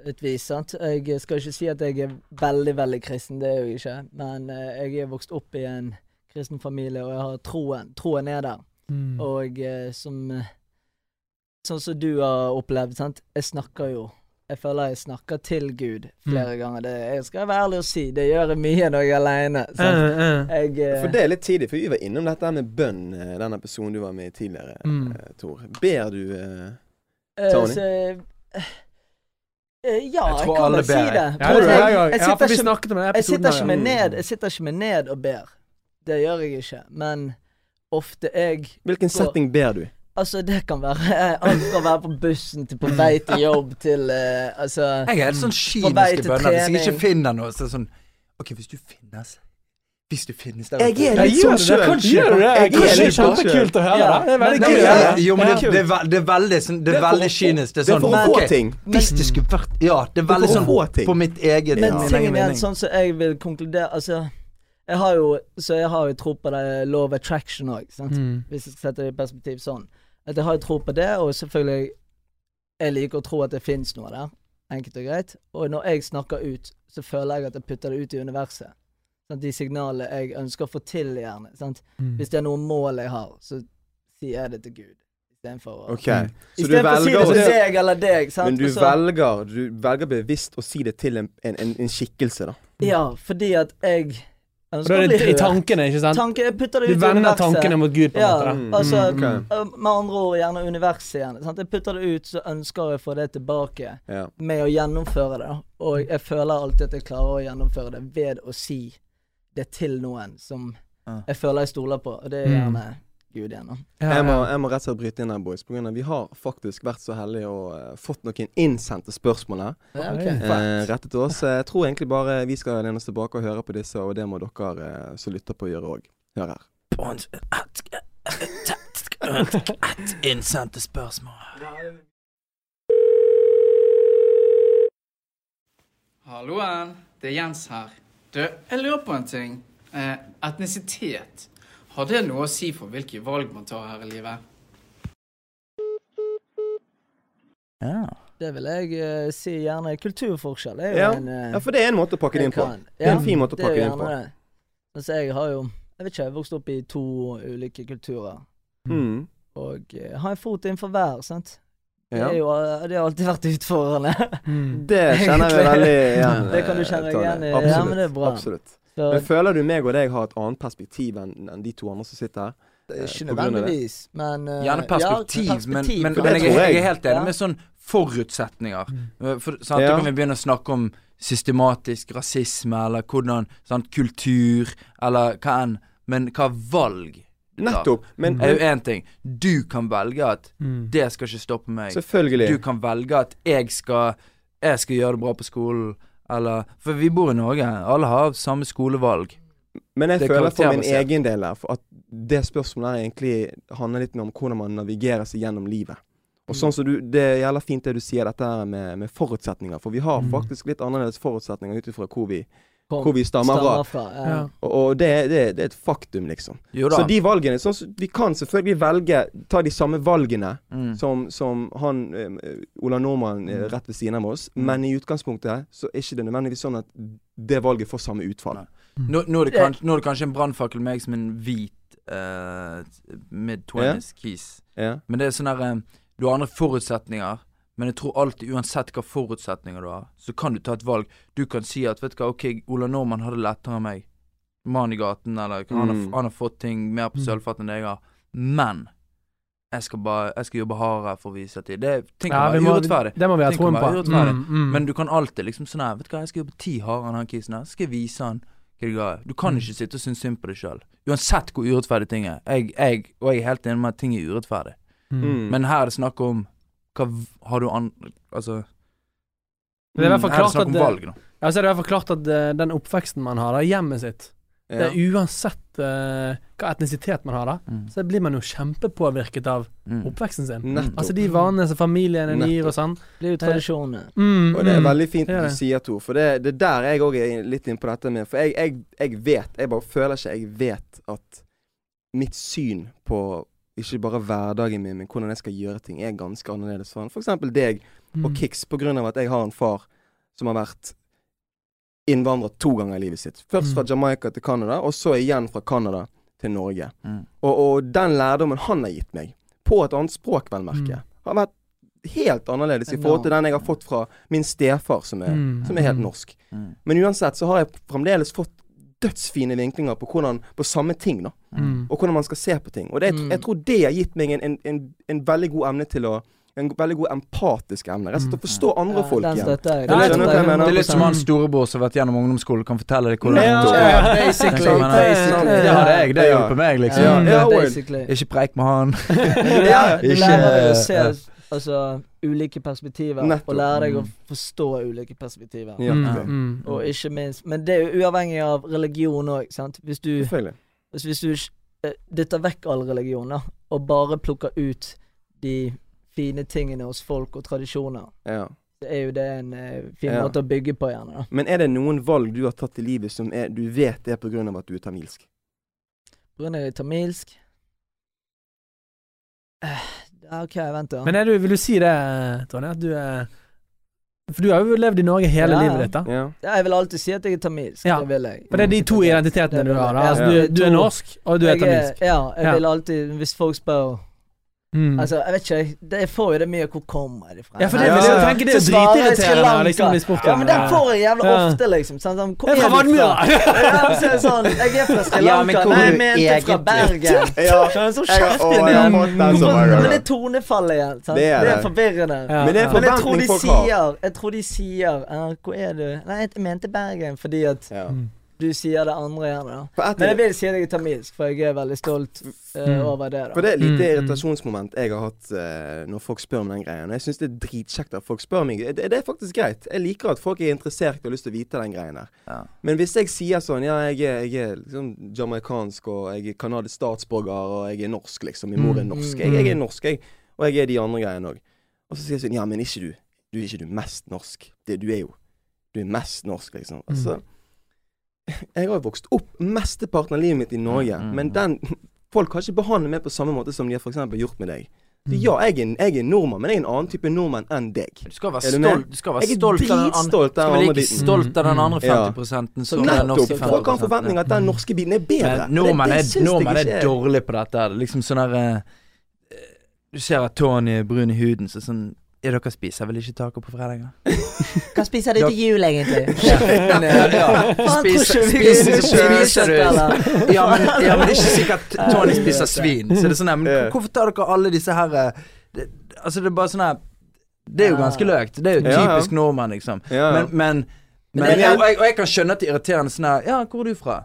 et vis. sant? Jeg skal ikke si at jeg er veldig, veldig kristen, det er jeg ikke. Men uh, jeg er vokst opp i en kristen familie, og jeg har troen. Troen er der. Mm. Og uh, som Sånn som du har opplevd, sant. Jeg snakker jo Jeg føler jeg snakker til Gud flere ganger. Det jeg skal være ærlig og si. Det gjør jeg mye når jeg er aleine. Uh, uh. For det er litt tidlig, for vi var innom dette med bønn, eh, den episoden du var med i tidligere, Mm. eh, Tor. Ber du uh, Tony? så, Ja, Jeg jeg, kan vel si det. jeg. Jeg, sitter vi ikke snakket om den Jeg sitter ikke med ned Jeg sitter ikke med ned og ber. Det gjør jeg ikke. Men ofte jeg Hvilken setting ber du? Altså, det kan være (laughs) alt fra å være på bussen til på vei til jobb til uh, Altså Jeg er helt sånn kynisk i bønner. Hvis jeg ikke finner noe, så er det sånn OK, hvis du finnes Hvis du finnes der Jeg er litt sånn det? sjøl. Gjør du det? Jeg er det er sånn kjempekult å høre, Ja. Det er veldig kult. Ja, Ja. jo, men det, det, er, det er veldig sånn Det er veldig kynisk. Det er Det er sånn for å få ting. Hvis det skulle vært Ja, det er veldig sånn på mitt eget Men min tingen er sånn som jeg vil konkludere Altså, jeg har jo Så jeg har jo tro på det law of attraction òg, sant. Mm. Hvis jeg skal sette det i perspektiv sånn. At jeg har tro på det, og selvfølgelig Jeg liker å tro at det fins noe der. Enkelt og greit. Og når jeg snakker ut, så føler jeg at jeg putter det ut i universet. Sånn, De signalene jeg ønsker å få til, gjerne. Sant? Mm. Hvis det er noe mål jeg har, så sier jeg det til Gud. Istedenfor å OK. Så du Istedenfor å si det til deg eller deg. Sant? Men du så- velger, du velger bevisst å si det til en, en, en, en skikkelse, da. Ja, fordi at jeg Og da er det i tankene, ikke sant? Tanke, jeg putter det Du ut du vender universet. tankene mot Gud, på en Ja, måte. da. Mm, altså mm, ok. øh, Med andre ord gjerne universet igjen. Sant? Jeg putter det ut, så ønsker jeg å få det tilbake Ja. med å gjennomføre det. Og jeg føler alltid at jeg klarer å gjennomføre det ved å si det til noen som Ja. jeg føler jeg stoler på, og det er Mm. Gud igjen. da. Ja, Jeg, må, jeg må rett og slett bryte inn her, boys. På grunn av Vi har faktisk vært så heldige og uh, fått noen innsendte spørsmål her. Ja, ok. Eh, rettet til oss. Eh, Jeg tror egentlig bare vi skal lene oss tilbake og høre på disse, og det må dere uh, som lytter på gjøre òg. Hør her. Innsendte spørsmål. Halloen, det er Jens her. Du, jeg lurer på en ting. Eh, etnisitet. Har det noe å si for hvilke valg man tar her i livet? Ja. Det vil jeg uh, si gjerne. Kulturforskjell er jo Ja. en uh, Ja, for det er en måte å pakke det inn på. kan- Det er en fin måte å pakke det inn på. det. Altså, jeg har jo Jeg vet ikke, jeg har vokst opp i to ulike kulturer. Mm. Og uh, har en fot innenfor hver, sant. Det, Ja. er jo, det har alltid vært utfordrende. Mm. Det kjenner jeg veldig igjen. Det kan du kjenne deg igjen i. Ja, men det er bra. Absolutt. Så Men føler du meg og deg har et annet perspektiv enn enn de to andre som sitter her? er ikke nødvendigvis, men uh, Gjerne perspektiv, ja, perspektiv. men, men, men det jeg, jeg jeg. er helt enig Ja. med sånn forutsetninger. Mm. For, sant, Ja. Da kan vi begynne å snakke om systematisk rasisme, eller hvordan sant, Kultur, eller hva enn. Men hva valg Nettopp. Men er jo én ting. Du kan velge at Mm. det skal ikke stoppe meg. selvfølgelig. Du kan velge at jeg skal Jeg skal gjøre det bra på skolen, eller For vi bor i Norge. Alle har samme skolevalg. Men jeg er føler for min egen del her, at det spørsmålet her egentlig handler litt mer om hvordan man navigerer seg gjennom livet. Mm. Og sånn som du, Det er jævla fint det du sier, dette her med, med forutsetninger. For vi har Mm. faktisk litt annerledes forutsetninger ut ifra hvor vi, hvor vi stammer fra. fra. Ja. Ja. Og, og det, det, det er et faktum, liksom. Så de valgene sånn, Vi kan selvfølgelig velge ta de samme valgene mm. som, som han eh, Ola Nordmann eh, Mm. rett ved siden av oss, Mm. men i utgangspunktet så er ikke det nødvendigvis sånn at det valget får samme utfall. Mm. Nå, nå, er det kanskje, nå er det kanskje en brannfakkel meg som en hvit uh, mid-twenties kis. yeah. Men det er sånn eh, Du har andre forutsetninger, men jeg tror alltid, uansett hva forutsetninger du har, så kan du ta et valg. Du kan si at vet du hva, ok, Ola Normann hadde lettere enn meg. Mann i gaten, eller han, har, Mm. han har fått ting mer på Mm. sølvfat enn jeg har. Men jeg skal bare Jeg skal jobbe hardere for å vise at det Ting kan Ja, være må- urettferdig. Det må vi ha troen på. Mm, mm. Men du kan alltid liksom sånn her Vet du hva, jeg skal jobbe ti hardere enn han kisen her. Så skal jeg vise han. Du kan Mm. ikke sitte og synes synd på deg sjøl. Uansett hvor urettferdig ting er. Jeg, jeg, og jeg er helt enig med at ting er urettferdig. Mm. Men her er det snakk om Hva har du an... Altså Det er her er det snakk om det- valg, nå? Ja, så er det i hvert fall klart at eh, den oppveksten man har, da, hjemmet sitt Det er uansett uh, hva etnisitet man har, da, Mm. så blir man jo kjempepåvirket av Mm. oppveksten sin. Nettopp. Altså de vanene som familien gir og sånn. Det er jo tradisjoner. Mm, Og det er mm. veldig fint det er du sier, Tor. For det, det er der jeg òg er litt inne på dette med For jeg, jeg, jeg vet, jeg bare føler ikke jeg vet at mitt syn på ikke bare hverdagen min, men hvordan jeg skal gjøre ting, er ganske annerledes. For for eksempel deg og Mm. Kix, på grunn av at jeg har en far som har vært innvandrer to ganger i livet sitt. Først fra Mm. Jamaica til Canada, og så igjen fra Canada til Norge. Mm. Og, og den lærdommen han har gitt meg, på et annet språk, vel merke, Mm. har vært helt annerledes i forhold til den jeg har fått fra min stefar, som er, Mm. som er helt Mm. norsk. Men uansett så har jeg fremdeles fått dødsfine vinklinger på hvordan På samme ting, da. Mm. Og hvordan man skal se på ting. Og det, jeg, jeg tror det har gitt meg en, en, en, en veldig god emne til å En veldig god empatisk emne. Rett og slett å forstå andre Ja, folk igjen. Det. Ja, det er- Det er litt som han storebror som har vært gjennom ungdomsskolen, kan fortelle deg hvordan Ja, det ja, er. Basically. Basically. Det hadde jeg, det Ja. hjelper meg, liksom. Ja, Ja, ja, Ikke preik med han. (laughs) Ja, Ikke- ja. altså, ulike perspektiver, Nettopp. og lære deg å Mm. forstå ulike perspektiver. Ja, Mm, det. mm. Og ikke minst Men det er jo uavhengig av religion òg, sant. Hvis du, hvis du eh, dytter vekk all religion, da, og bare plukker ut de fine tingene hos folk og tradisjoner, Ja. så er jo det en eh, fin Ja. måte å bygge på, gjerne. da Men er det noen valg du har tatt i livet som er, du vet det er på grunn av at du er tamilsk? På grunn av tamilsk eh, ja, OK, vent, da. Men er du, vil du si det, Tonje, at du er For du har jo levd i Norge hele Ja. livet ditt, da. Ja. ja, jeg vil alltid si at jeg er tamilsk. Ja. Det vil jeg. For det er de to identitetene du har. da jeg. Altså, du, du er norsk, og du er Jeg tamilsk. Ja, jeg Ja. vil alltid Hvis folk spør Mm. Altså, jeg vet ikke, det, jeg får jo det mye Hvor kommer det fra? Ja, for det Ja, jeg ja. det er dritirriterende Lanka. liksom bli spurt. Ja, men den får jeg jævla Ja. ofte, liksom. Sånn, sånn, hvor Jeg er fra du fra? Ja, så er sånn, jeg er fra Sri (laughs) Ja, men Lanka. hvor Nei, er jeg mente fra? Bergen. Ja. (laughs) Sånn, så kjeft igjen. fått den så mange Men det er tonefallet igjen. Sant? Det er Det er forvirrende. Ja, Men det er. Men jeg tror de sier Jeg tror de sier uh, Hvor er du? Nei, jeg mente Bergen, fordi at Ja. Mm. Du sier det andre gjerne. da. Men jeg vil si at jeg er tamilsk, for jeg er veldig stolt uh, Mm. over det. da for det er et lite Mm, mm. irritasjonsmoment jeg har hatt uh, når folk spør om den greien. Jeg syns det er dritkjekt at folk spør meg. Det, det er faktisk greit. Jeg liker at folk er interessert og har lyst til å vite den greien der. Ja. Men hvis jeg sier sånn Ja, jeg er, jeg er liksom jamaicansk, og jeg er kanadisk statsborger, og jeg er norsk, liksom. Min mor er norsk. Jeg, jeg er norsk, jeg. Og jeg er de andre greiene òg. Og så sier jeg sånn Ja, men ikke du. Du er ikke du mest norsk. Det, du er jo Du er mest norsk, liksom. Mm. Jeg har jo vokst opp mesteparten av livet mitt i Norge, Mm, mm, men mm. den Folk har ikke behandlet meg på samme måte som de har for eksempel gjort med deg. Så ja, jeg er, jeg er nordmann, men jeg er en annen type nordmann enn deg. Du skal være du stolt, du skal være Jeg er stolt av den andre dritstolt Skal vi være like stolt av den andre 50 ja. som den norske folk har 50%. forventninger at den norske biten er bedre. Men nordmenn Det- det er, nordmenn ikke er dårlig på dette. Liksom sånn der eh, Du ser at Tony er brun i huden, så sånn Ja, dere spiser vel ikke taco på fredager? (laughs) Hva spiser du til jul, egentlig? (laughs) ja, ja. Spiser, du ja men, ja, men det er ikke (laughs) sikkert Tony spiser svin. Så det er sånn her, Men hvorfor tar dere alle disse her eh, det, Altså, det er bare sånn her Det er jo ganske løkt. Det er jo typisk nordmenn, liksom. Men, men, men er- og, jeg, og jeg kan skjønne at det er irriterende sånn her Ja, hvor er du fra?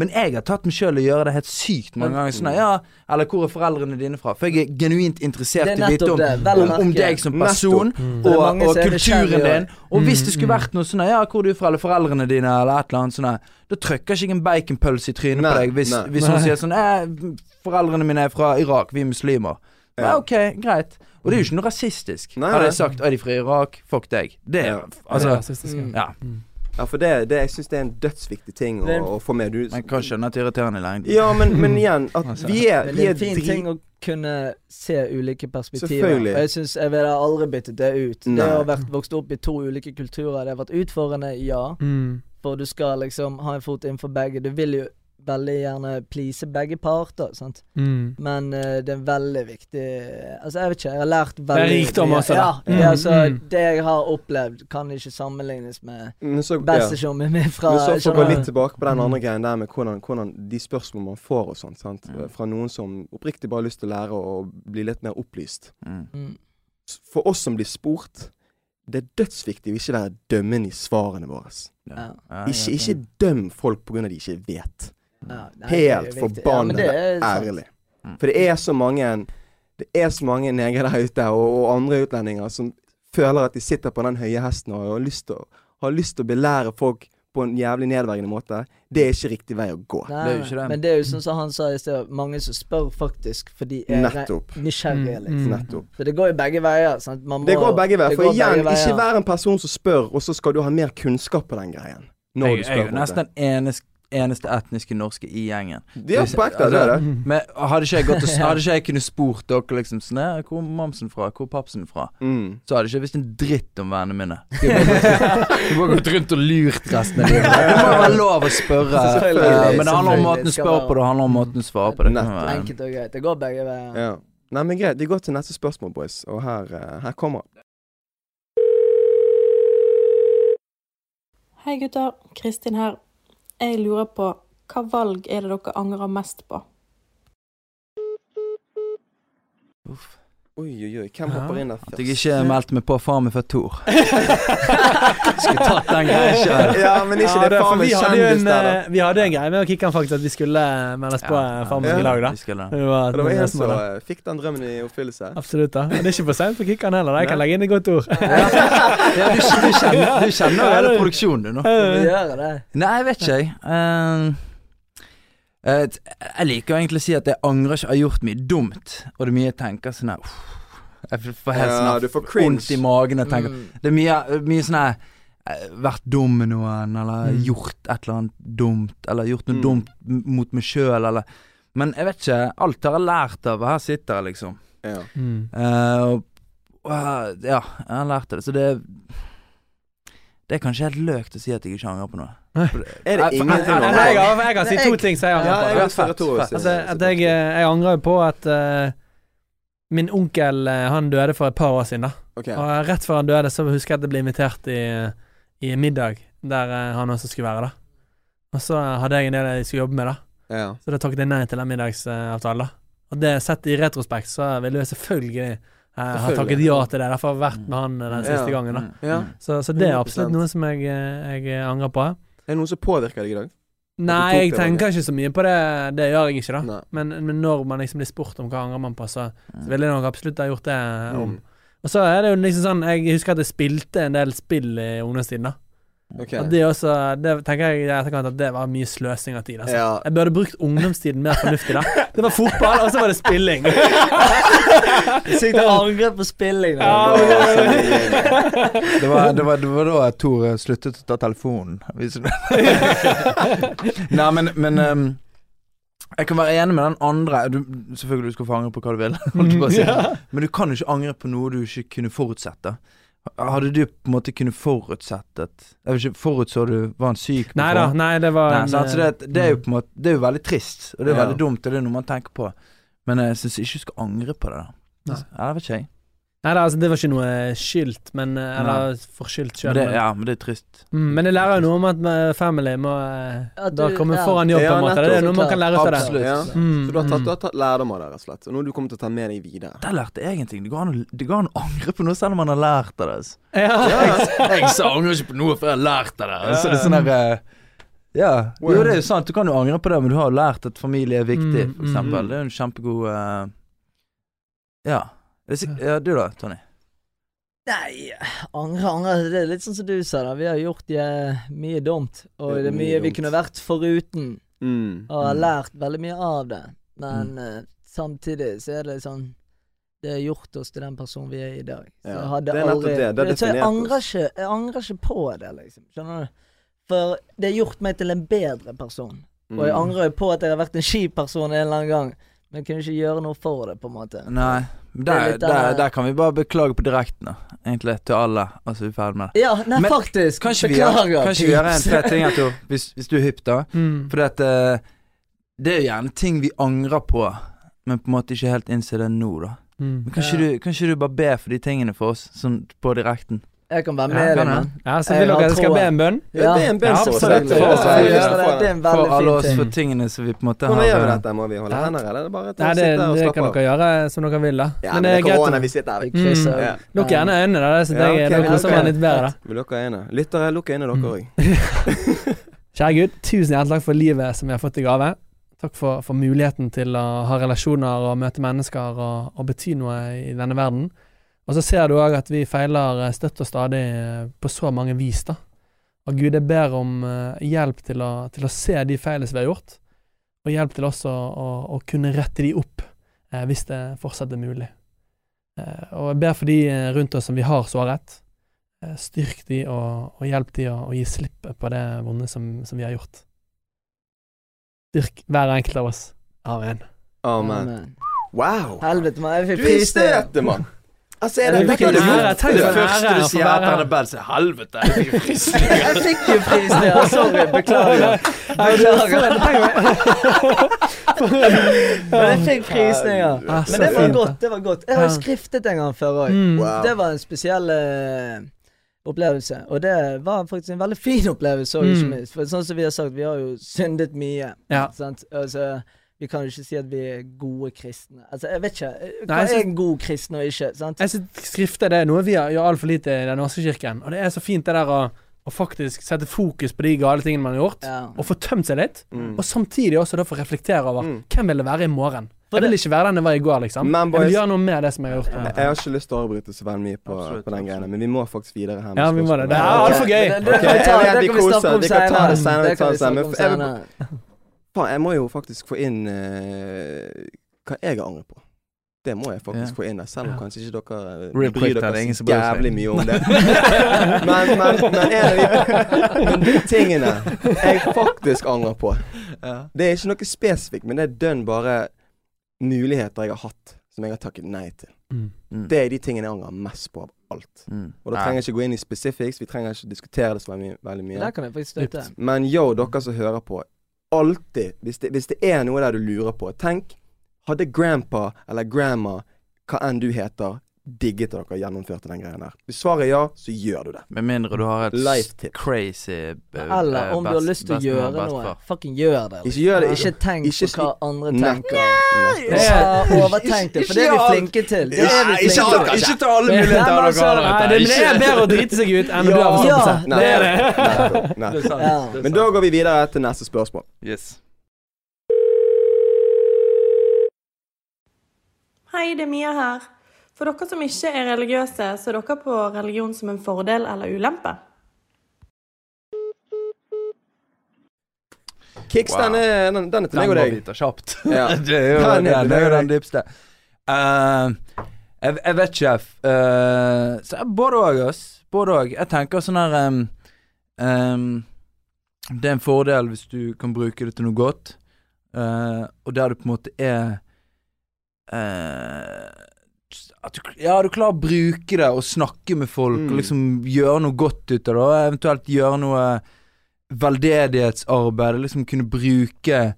Men jeg har tatt meg sjøl i å gjøre det helt sykt mange ganger. Sånn ja, eller hvor er foreldrene dine fra? For jeg er genuint interessert er i å vite om, om, om deg som person, Mm. Og, og kulturen din. Og hvis det skulle Mm, vært noe sånn Ja, hvor er du fra? Eller foreldrene dine, eller et eller annet sånn Da trykker ikke jeg en baconpølse i trynet Nei, på deg hvis, hvis hun sier sånn eh, Foreldrene mine er fra Irak, vi er muslimer. Ja, ok, greit. Og det er jo ikke noe rasistisk. Nei, Hadde jeg sagt er de fra Irak, fuck deg. Det er. Altså, Ja, rasistisk, ja. Mm. ja. Ja, for det, det jeg syns det er en dødsviktig ting å, å få med. Du, Man kan skjønne at det er irriterende i lengden. ja, men, men igjen, at Altså. vi er, vi er det er en fin ting å kunne se ulike perspektiver. Selvfølgelig. Og jeg synes jeg ville aldri byttet det ut. Nei. Det å ha vært vokst opp i to ulike kulturer, det har vært utfordrende, ja. Mm. For du skal liksom ha en fot innenfor begge. Du vil jo veldig gjerne please begge parter, sant. Mm. Men uh, det er veldig viktig Altså, jeg vet ikke, jeg har lært er veldig Det mye. rikdom, altså. Ja, Mm, ja, altså, mm. det jeg har opplevd, kan ikke sammenlignes med bestesjommen min fra Men så får vi gå litt tilbake på den Mm. andre greien der med hvordan, hvordan de spørsmålene man får og sånt, sant. Mm. Fra noen som oppriktig bare har lyst til å lære og bli litt mer opplyst. Mm. Mm. For oss som blir spurt, det er dødsviktig å ikke være dømmende i svarene våre. Ja. Ja, Ikke, ikke døm folk pga. de ikke vet. Er Helt. Forbannet er ærlig. Mm. For det er så mange Det er så mange negere der ute, og, og andre utlendinger, som føler at de sitter på den høye hesten og har lyst til å, har lyst til å belære folk på en jævlig nedverdigende måte. Det er ikke riktig vei å gå. Nei, Det er jo ikke det. Men det er jo sånn som han sa i sted, mange som spør faktisk fordi er Nettopp. nysgjerrige, Mm, liksom. mm. Nettopp. Så det går jo begge veier. Sant? Man må, Det går begge veier. For igjen, veier. ikke vær en person som spør, og så skal du ha mer kunnskap på den greien. Når Jeg, du jeg spør. er på jo nesten den eneste, etniske norske i gjengen. De er på altså, det er det. Mm. Men hadde ikke jeg gått og, (laughs) hadde ikke jeg kunnet spurt dere liksom sånn «Nei, Hvor er mamsen fra? Hvor er papsen fra? Mm. Så hadde ikke jeg visst en dritt om vennene mine. (laughs) Du bare gått- gått rundt og lurt resten av livet. Det må være lov å spørre. (laughs) Eh, Men det handler om måten du spørre spør på, det handler om måten du svarer på. Det Enkelt og greit. Det går begge veier. Ja. Nei, men greit. Vi går til neste spørsmål, boys. Og her, eh, her kommer. Hei gutter, Kristin her. Jeg lurer på hva valg er det dere angrer mest på? Uff. Oi, oi, oi. Hvem hopper inn der først? At jeg ikke meldte meg på Far med født Tor. (laughs) Skulle tatt den greia sjøl. Ja, men ikke Ja, det vi hadde jo kjendis der, da. eh, Vi hadde en greie med å kicke han faktisk, at vi skulle meldes på Ja, ja, ja. Ja. i lag, da. Vi det. Det var, det var en som eh, fikk den drømmen i oppfyllelse. Absolutt. da Det er ikke for seint for kickeren heller. da. Jeg kan legge inn et godt ord. (laughs) Ja, du, du kjenner, jo hele produksjonen, du, nå. Vi gjør det. Nei, jeg vet ikke, jeg. Eh, eh, t- jeg liker jo egentlig å si at jeg angrer ikke. Jeg har gjort mye dumt. Og det er mye jeg tenker sånn her Jeg får helt Ja, sånn vondt i magen og tenker Mm. Det er mye, mye sånn her eh, Vært dum med noen, eller Mm. gjort et eller annet dumt, eller gjort noe Mm. dumt mot meg sjøl, eller Men jeg vet ikke. Alt har jeg lært av. Her sitter jeg, liksom. Ja. Mm. Eh, og, og, eh, ja, jeg har lært av det. Så det Det er kanskje helt løkt å si at jeg ikke angrer på noe. Er det ingenting Jeg, å jeg, angre jeg, jeg kan si to ting som jeg angrer på. Altså, at jeg, jeg angrer jo på at uh, min onkel eh, han døde for et par år siden. da okay. Og rett før han døde, så husker jeg at jeg ble invitert i, i middag der eh, han også skulle være. da Og så hadde jeg en del jeg skulle jobbe med, da Ja. så da takket jeg nei til den middagsavtalen. da Og det sett i retrospekt, så ville jeg selvfølgelig jeg ha Selvfølgelig. takket ja til det. Derfor har jeg vært med han eh, den siste Ja. gangen. da Mm. Ja. Så, så det er absolutt noe som jeg, eh, jeg angrer på. Er det noen som påvirker deg i dag? Nei, jeg tenker ikke så mye på det. Det gjør jeg ikke, da. Men, men når man liksom blir spurt om hva angrer man på, så, så ville jeg nok absolutt ha gjort det om. Mm. Og så er det jo liksom sånn Jeg husker at jeg spilte en del spill i ungdomstiden. da Ok. Og det også Det tenker jeg i etterkant at det var mye sløsing av tid. Altså. Ja. Jeg burde brukt ungdomstiden mer fornuftig. da (laughs) Det var fotball, og så var det spilling. Sykt å angre på spilling. Ja, Det var, det, var, det var da Tor eh, sluttet å ta telefonen. Nei, men, men um, Jeg kan være enig med den andre. Du, selvfølgelig du skal få angre på hva du vil, (laughs) holdt på å si. Men du kan jo ikke angre på noe du ikke kunne forutsette. Hadde du på en måte kunne forutsettet Jeg vet ikke, Forutså du var han syk? på Nei da, nei, det var Nei, en, det, det er jo på en måte Det er jo veldig trist, og det er Ja. veldig dumt, og det er noe man tenker på. Men jeg syns ikke du skal angre på det. da. Ja, det vet ikke jeg. Nei da, altså, det var ikke noe skylt, men eh, Eller forskyldt sjøl. ja, men det er trist. mm, men det lærer jo noe om at eh, family må eh, du, da komme ja. foran jobb, på Ja, en måte. Det er noe man kan lære ut det. Absolutt. Ja. Mm, Så du har, tatt, mm. du har tatt lærdom av det, rett og slett. Og noe du kommer til å ta med deg videre. Der lærte jeg ingenting. Det går an å, det går an å angre på noe selv om man har lært av det. altså. Ja. (laughs) Jeg sa angrer ikke på noe før jeg har lært av det. Så det er sånn der, eh, Ja. Jo, det er jo sant. Du kan jo angre på det, men du har jo lært at familie er viktig, Mm, for eksempel. mm. Det er jo en kjempegod uh, Ja. Er ja. Du da, Tony? Nei, angre, angre. Det er litt sånn som du sa, da. Vi har gjort eh, mye dumt. Og det er mye vi kunne vært foruten. Mm. Og har Mm. lært veldig mye av det. Men eh, samtidig så er det sånn Det har gjort oss til den personen vi er i dag. Så Ja, jeg hadde det er aldri det. Det har så jeg angrer, ikke, jeg angrer ikke på det, liksom. Skjønner du? For det har gjort meg til en bedre person. Og jeg Mm. angrer jo på at jeg har vært en kjip person en eller annen gang. Men kunne ikke gjøre noe for det, på en måte. Nei. er Der, der, der kan vi bare beklage på direkten, da. Egentlig til alle. Altså, vi er ferdig med det. Ja, nei, Men faktisk. Kan ikke vi gjør, Beklager. kan vi gjør en tre ting etterpå, hvis, hvis du er hypp, da? (laughs) Mm. For at eh, det er jo gjerne ting vi angrer på, men på en måte ikke helt innser det nå, da. Mm. Men kan ikke, Ja. du, du bare be for de tingene for oss, sånn på direkten? Jeg kan være Ja, med kan deg, mann. Ja, så vil dere har at jeg skal be en bønn? Ja, det er en bønn Ja, absolutt. og. For- er en For veldig alle fin oss ting. for tingene som vi på en måte Hvordan har gjør vi eh, dette? Må vi holde hender, eller er det bare å Nei, det, slappe av? det kan dere gjøre som dere vil, da. Ja, men men det er korona, vi sitter her. Ja. Lukk gjerne øynene, da, Det syns jeg, dere som er litt bedre. da. Vi lukker øynene. Lyttere, lukk øynene Mm. dere òg. (laughs) Kjære Gud, tusen hjertelig takk for livet som vi har fått i gave. Takk for, for muligheten til å ha relasjoner og møte mennesker og, og bety noe i denne verden. Og så ser du òg at vi feiler eh, støtt og stadig eh, på så mange vis, da. Og Gud, jeg ber om eh, hjelp til å, til å se de feilene som vi har gjort, og hjelp til også å, å kunne rette de opp eh, hvis det fortsatt er mulig. Eh, og jeg ber for de rundt oss som vi har såret. Eh, styrk de og, og hjelp de å, og gi slipp på det vonde som, som vi har gjort. Styrk hver enkelt av oss. Amen. Amen. Amen. Wow! Helvete, mann. Jeg Du fikk er i pris det. støtet, mann! Altså, er det du fikk en ære. Tenk Det for en første ære du å få sier være etter her. Så helvete, jeg fikk jo frysninger. (laughs) Jeg fikk jo frysninger. Sorry. Beklager. Beklager. (laughs) Men jeg fikk frysninger. Men det var godt. det var godt Jeg har jo skriftet en gang før òg. Mm. Det var en spesiell eh, opplevelse. Og det var faktisk en veldig fin opplevelse Mm. For sånn som vi har sagt, vi har jo syndet mye. Ja. Sant? Altså, vi kan jo ikke si at vi er gode kristne. Altså, jeg vet ikke. eh, Hva Nei, synes, er en god kristen og ikke? Sant? Jeg synes Skrifter det er noe vi har- gjør altfor lite i Den norske kirken. Og det er så fint det der å, å faktisk sette fokus på de gale tingene man har gjort, Ja. og få tømt seg litt. Mm. Og samtidig også da få reflektere over Mm. hvem vil det være i morgen. For Jeg vil ikke være den jeg var i går, liksom. Men Jeg vil gjøre noe med det som jeg har gjort. en Jeg har ikke lyst til å avbryte så veldig mye på, Absolutt, på den greiene, men vi må faktisk videre her. med Ja, vi må det. Det er altfor gøy. Det, Okay. det, Ok, kan vi jeg ta, senere. det vi kan vi vi kan ta det senere. Faen, jeg må jo faktisk få inn uh, hva jeg har angret på. Det må jeg faktisk yeah. få inn der, selv om yeah. kanskje ikke dere eh, Real bryr er dere så jævlig mye om det. (laughs) men, men, men en av de, men de tingene jeg faktisk angrer på yeah. Det er ikke noe spesifikt, men det er dønn bare muligheter jeg har hatt som jeg har takket nei til. Mm. Mm. Det er de tingene jeg angrer mest på av alt. Mm. Og da trenger jeg ikke gå inn i specifics, vi trenger ikke diskutere det så veldig, veldig mye. Der kan jeg faktisk støtte. Men yo, dere som hører på, alltid, hvis det, hvis det er noe der du lurer på, tenk Hadde grandpa eller grandma, hva enn du heter, digget dere gjennomførte den greien der? Hvis svaret er ja, så gjør du det. Med mindre du har et Life tip. crazy eh, Eller om du har lyst til å gjøre noe, fucking gjør det. Ikke gjør det. Ikke tenk ikke på hva andre tenker. Nei Ja, overtenk det, (laughs) for det er vi flinke til. Det er vi Ikke flinke til. ikke ta alle muligheter dere har. Det, er bedre å drite seg ut enn å bli av Ja. stoppe seg. Nei. Det er det. (laughs) Men da går vi videre til neste spørsmål. Yes. Hei, det er Mia her. For dere som ikke er religiøse, så er dere på religion som en fordel eller ulempe? Kicks, Wow. den, er, den, den er til meg og deg. deg. må vite kjapt. Ja. (laughs) det er jo Den den, jo den dypeste. Uh, jeg, jeg vet ikke, uh, så Både òg, ass. Både òg. Jeg tenker sånn her um, um, Det er en fordel hvis du kan bruke det til noe godt. uh, og der du på en måte er eh, at du, Ja, du klarer å bruke det og snakke med folk Mm. og liksom gjøre noe godt ut av det, og eventuelt gjøre noe veldedighetsarbeid, liksom kunne bruke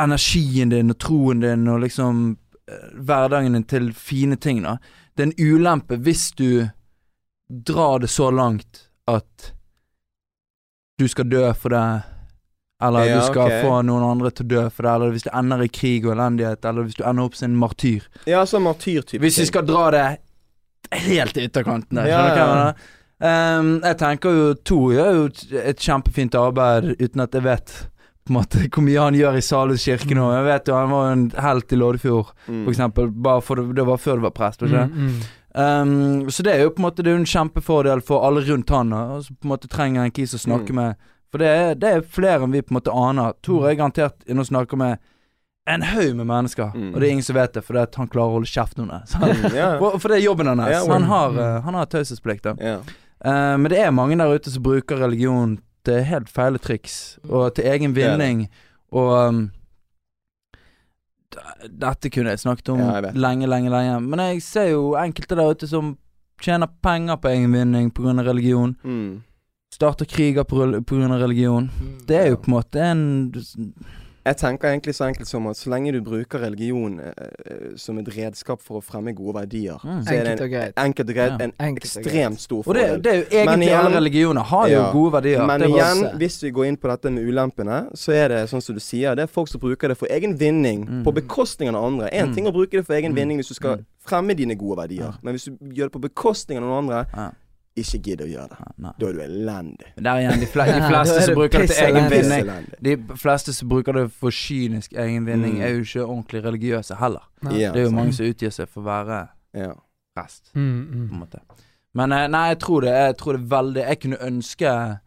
energien din og troen din og liksom eh, hverdagen din til fine ting, da. Det er en ulempe hvis du drar det så langt at du skal dø for det, eller Ja, du skal okay. få noen andre til å dø for det, eller hvis det ender i krig og elendighet, eller hvis du ender opp som en martyr. Ja, sånn martyrtype. Hvis vi skal dra det helt til ytterkantene, Ja, ja. Um, Ehm, jeg tenker jo To gjør jo et- kjempefint arbeid uten at jeg vet på en måte hvor mye han gjør i Salhus kirke nå. Jeg vet jo han var en helt i Loddefjord, Mm. for eksempel. Bare for det, det var før du var prest, var ikke det? Mm, mm. Um, så det er jo på en måte Det er jo en kjempefordel for alle rundt han. Og på en måte trenger en kis å snakke Mm. med. For det er, det er flere enn vi på en måte aner. Tor er garantert inne og snakker med en haug med mennesker, Mm. og det er ingen som vet det, fordi at han klarer å holde kjeft om det. Mm, for, for det er jobben hans. Han har, Mm. eh, han har taushetsplikt. Yeah. Eh, men det er mange der ute som bruker religion til helt feile triks, og til egen Det er vinning. Og um, dette kunne jeg snakket om Ja, jeg lenge, lenge, lenge. Men jeg ser jo enkelte der ute som tjener penger på egen vinning pga. religion. Mm. Starter kriger pga. religion. Mm. Det er jo på en måte en Jeg tenker egentlig så enkelt som at så lenge du bruker religion eh, eh, som et redskap for å fremme gode verdier, Mm. så er det en, enkelt og greit Ja. en Enkelt ekstremt stor Og det, det er jo egentlig igjen- alle religioner har jo Ja. gode verdier. Men igjen, også. hvis vi går inn på dette med ulempene, så er det sånn som du sier, det er folk som bruker det for egen vinning, Mm. på bekostning av noen andre. Én Mm. ting å bruke det for egen Mm. vinning hvis du skal Mm. fremme dine gode verdier, Ja. men hvis du gjør det på bekostning av noen andre, Ja. Ikke gidd å gjøre det. Nei. Da er du elendig. Men Der igjen, de, fl de (laughs) fleste som bruker det til egenvinning egen vinning De fleste som bruker det for kynisk egen vinning, Mm. er jo ikke ordentlig religiøse heller. Nei. Ja, Det er jo mange som utgir seg for å være Ja. prest, Mm, på en mm. måte. Men eh, nei, jeg tror det, jeg tror det veldig Jeg kunne ønske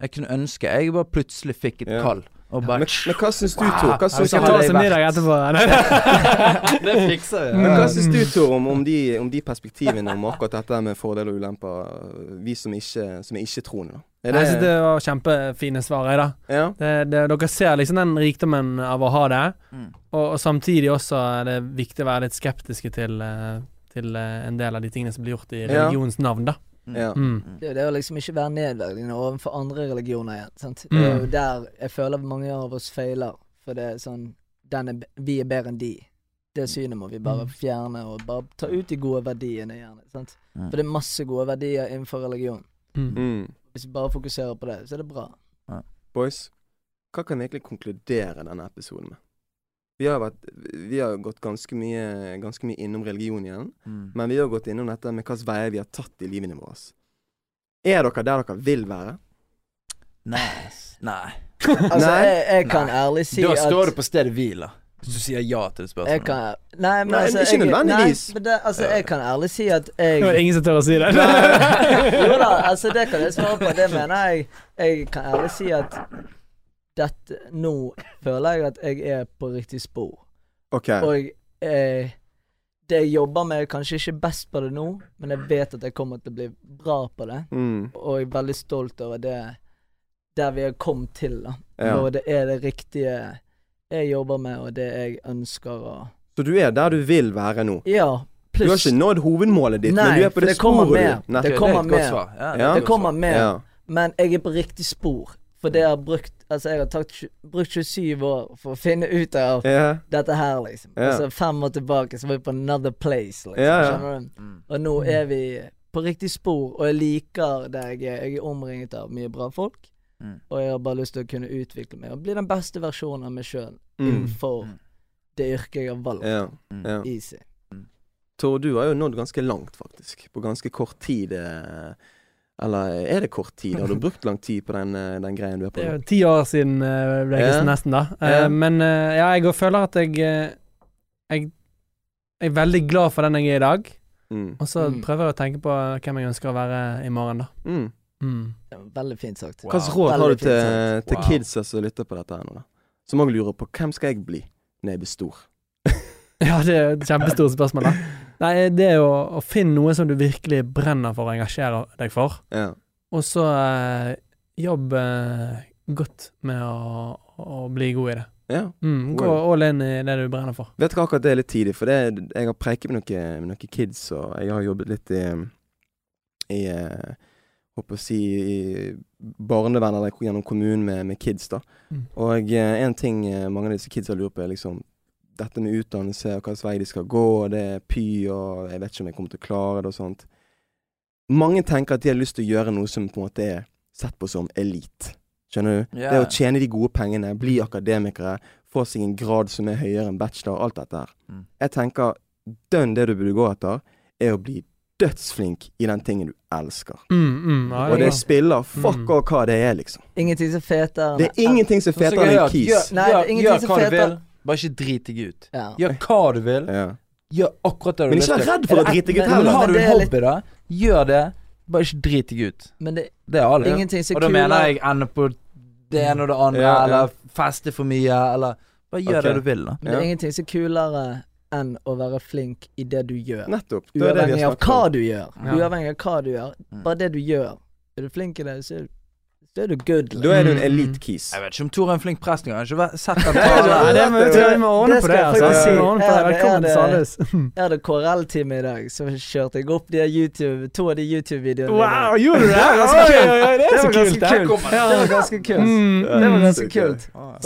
Jeg kunne ønske jeg bare plutselig fikk et Ja. Og bare Men, men hva syns du, Wow. Tor? Hva syns Vi ta det oss en middag etterpå. Det fikser vi. Men hva syns du, Tor, om, om, de, om de perspektivene om akkurat dette med fordeler og ulemper, vi som ikke, som er ikke-troende? Det... Jeg synes det var kjempefine svar, jeg, da. Ja? Det, det, dere ser liksom den rikdommen av å ha det, Mm. og, og samtidig også er det viktig å være litt skeptiske til, eh, til eh, en del av de tingene som blir gjort i Ja. religions navn, da. Ja. Mm. Det er det å liksom ikke være nedverdigende overfor andre religioner igjen. Sant? Det er jo Mm. der jeg føler mange av oss feiler. For det er sånn den er, Vi er bedre enn de. Det synet må vi bare Mm. fjerne, og bare ta ut de gode verdiene, gjerne. Sant? Mm. For det er masse gode verdier innenfor religion. Mm. Mm. Hvis vi bare fokuserer på det, så er det bra. Boys, hva kan vi egentlig konkludere denne episoden med? Vi har, vært, vi har gått ganske mye, ganske mye innom religion igjen, Mm. men vi har gått innom dette med hvilke veier vi har tatt i livene våre. Er dere der dere vil være? Nei. Nei. Altså, Nei. jeg, jeg kan ærlig si da står du på stedet hvil, da. Hvis du sier ja til det spørsmålet. jeg kan, Nei, men Nei, altså ikke nødvendigvis. Nei, men det, altså, jeg kan ærlig si at jeg Det var ingen som tør å si det. (laughs) jo da, altså det kan jeg svare på. Det mener jeg. Jeg kan ærlig si at dette Nå føler jeg at jeg er på riktig spor. OK. Og eh, det jeg jobber med, er kanskje ikke best på det nå, men jeg vet at jeg kommer til å bli bra på det. Mm. Og jeg er veldig stolt over det der vi har kommet til, da. Ja. Og det er det riktige jeg jobber med, og det jeg ønsker å Så du er der du vil være nå? Ja, Du har ikke nådd hovedmålet ditt, men du er på det, det sporet mer. du. Nettopp. Det kommer det er mer. Ja, er Det kommer. Ja. Men jeg er på riktig spor. For det har brukt Altså, jeg har tatt, brukt 27 år for å finne ut av yeah. dette her, liksom. Yeah. Og så fem år tilbake så var vi på another place, liksom. Yeah. Skjønner du? Mm. Og nå er vi på riktig spor, og jeg liker det jeg er. Jeg er omringet av mye bra folk. Mm. Og jeg har bare lyst til å kunne utvikle meg og bli den beste versjonen av meg sjøl Mm. innenfor Mm. det yrket jeg har valgt. Ja. Mm. Easy. Tor, du har jo nådd ganske langt, faktisk. På ganske kort tid. eh, Eller er det kort tid? Har du brukt lang tid på den, eh, den greien du er på Det er jo ti år siden uh, Ja. nesten, da. Uh, Ja. Men uh, ja, jeg føler at jeg, eh, jeg Jeg er veldig glad for den jeg er i dag. Mm. Og så Mm. prøver jeg å tenke på hvem jeg ønsker å være i morgen, da. Mm. Mm. Veldig fint sagt. Wow. Slags råd har du til, til Wow. kidsa som lytter på dette her nå, da? Som òg lurer på hvem skal jeg bli når jeg blir stor? (laughs) Ja, det er et kjempestort spørsmål, da. (laughs) Nei, det er jo å finne noe som du virkelig brenner for og engasjerer deg for. Ja. Og så eh, jobb eh, godt med å, å bli god i det. Ja. Mm, gå all in i det du brenner for. Vet ikke akkurat det er litt tidlig, for det, jeg har preiket med med noen kids, og jeg har jobbet litt i, i eh, Håper å si i barnevern eller gjennom kommunen med, med kids, da. Mm. Og eh, en ting eh, mange av disse kidsa lurer på, er liksom dette med utdannelse og hvilken vei de skal gå, og det er py, og jeg vet ikke om jeg kommer til å klare det og sånt. Mange tenker at de har lyst til å gjøre noe som på en måte er sett på som elite. Skjønner du? Yeah. Det å tjene de gode pengene, bli akademikere, få seg en grad som er høyere enn bachelor, alt dette her. Mm. Jeg tenker dønn det du burde gå etter, er å bli dødsflink i den tingen du elsker. Mm, mm, nei, Og det ja. er spiller. Fuck Mm. og hva det er, liksom. Ingenting som feter Det er ingenting som feter fetere enn en kis. Gjør, Nei, gjør, gjør hva hva du vil, bare ikke drit deg ut. Ja. Gjør hva du vil. Ja. Gjør akkurat det du vil. Men ikke vær redd for å Eller- drite deg ut heller. har du en hobby, litt- da, gjør det. Bare ikke drit deg ut. Men det Det er alle. ingenting som Og da mener jeg ende på det ene og det andre, Ja, ja. eller feste for mye, eller Bare gjør okay. det du vil, da. Men det er ingenting som er kulere enn å være flink i det du gjør. Nettopp. Det er det vi Uavhengig har av hva du gjør. Ja. Uavhengig av hva du gjør. Bare det du gjør. Er du flink i det, så er, så er du good. Da er du en Mm. elite-kis. Jeg vet ikke om Tor er en flink prest engang. Jeg har ikke sett (laughs) han Nei, det må vi ordne på det. det. Det er Velkommen til det. Sandnes. Jeg hadde KRL-time i dag, så kjørte jeg opp de YouTube, to av de YouTube-videoene. Wow, gjorde du det? Det var ganske kult. oi, oi, Det er Det så var ganske kult. det. var ganske kult. Mm, Det mm.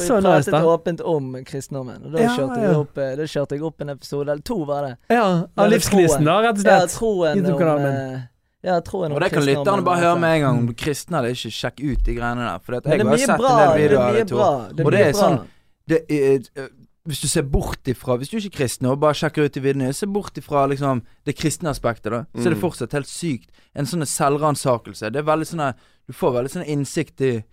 Så vi pratet åpent om kristendommen, og da kjørte, ja. Opp, eh, kjørte jeg opp en episode, eller to var det. Ja, av det da, rett og slett. Ja, troen om YouTube-kanalen tror jeg Og det kan lytterne bare høre med en gang. Om kristne hadde eller ikke, sjekk ut de greiene der. For jeg det er har sett bra. en del Det er videoer av mye det, Tor. bra. Det Og det er bra. sånn- Det er, eh, hvis du ser bort ifra Hvis du ikke er kristen og bare sjekker ut de videoene, se bort ifra liksom det kristne aspektet, da, så er det Mm. fortsatt helt sykt. En sånn selvransakelse. Det er veldig sånn Du får veldig sånn innsikt i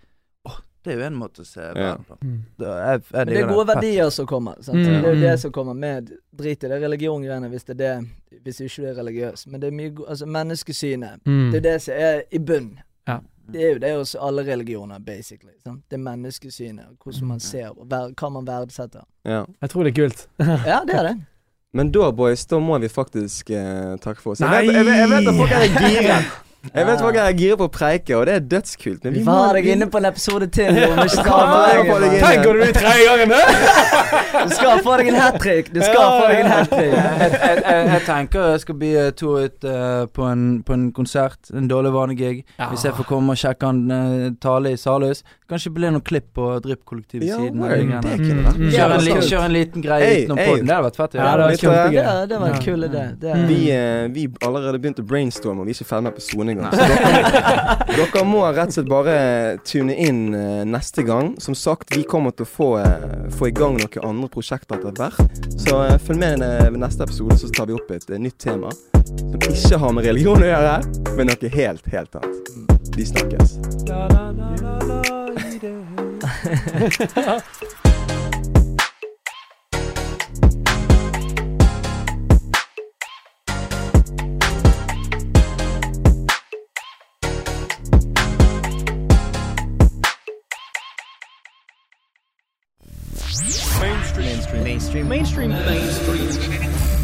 det er jo en måte å se verden på. Mm. Det er, jeg, jeg det er gode verdier som kommer. Sant? Mm, Det er jo mm. det som kommer med. Drit i det religiongreiene hvis det er det Hvis ikke du er religiøs. Men det er mye Altså, menneskesynet. Mm. Det er det som er i bunn. Ja. Det er jo det hos alle religioner, basically. Sant? Det er menneskesynet. Hvordan man ser, og hva man verdsetter. Ja. (laughs) Jeg tror det er kult. (laughs) Ja, det er det. (laughs) Men da, boys, da må vi faktisk eh, takke for oss. Jeg Nei! vet, jeg, vet, jeg vet at folk er gira. Jeg vet folk er gira på å preike, og det er dødskult. Men Vi får må deg inne på en episode til. Jo, vi skal Ja, få jeg får deg deg inn. Tenk om du er tredje gangen, da! Du skal få deg en hat trick. Du skal få deg en hat trick. jeg, jeg, jeg, jeg tenker jeg skal bli uh, to ut eh, på, en, på en konsert. En dårlig vanegig. Ja. Hvis jeg får komme og sjekke han uh, tale i Salhus. Kanskje blir noen klipp på Drypp-kollektivet Ja, siden. word, det greiene. kunne vært. Mm. Kjør en, li kjør en liten greie Hey, utenom hey. podden. Det hadde vært fett. Ja, det var kjempegøy. Det, det var en Ja. kul idé. Det Mm. Vi, eh, vi allerede begynt å brainstorme, og vi er ikke ferdig med episoden engang. (laughs) Så dere, dere må rett og slett bare tune inn eh, neste gang. Som sagt, vi kommer til å få, eh, få i gang noen andre prosjekter etter hvert. Så eh, følg med i ved neste episode, så tar vi opp et eh, nytt tema. Som ikke har med religion å gjøre, men noe helt, helt annet. Vi snakkes. Mainstream. Mainstream. Mainstream. Mainstream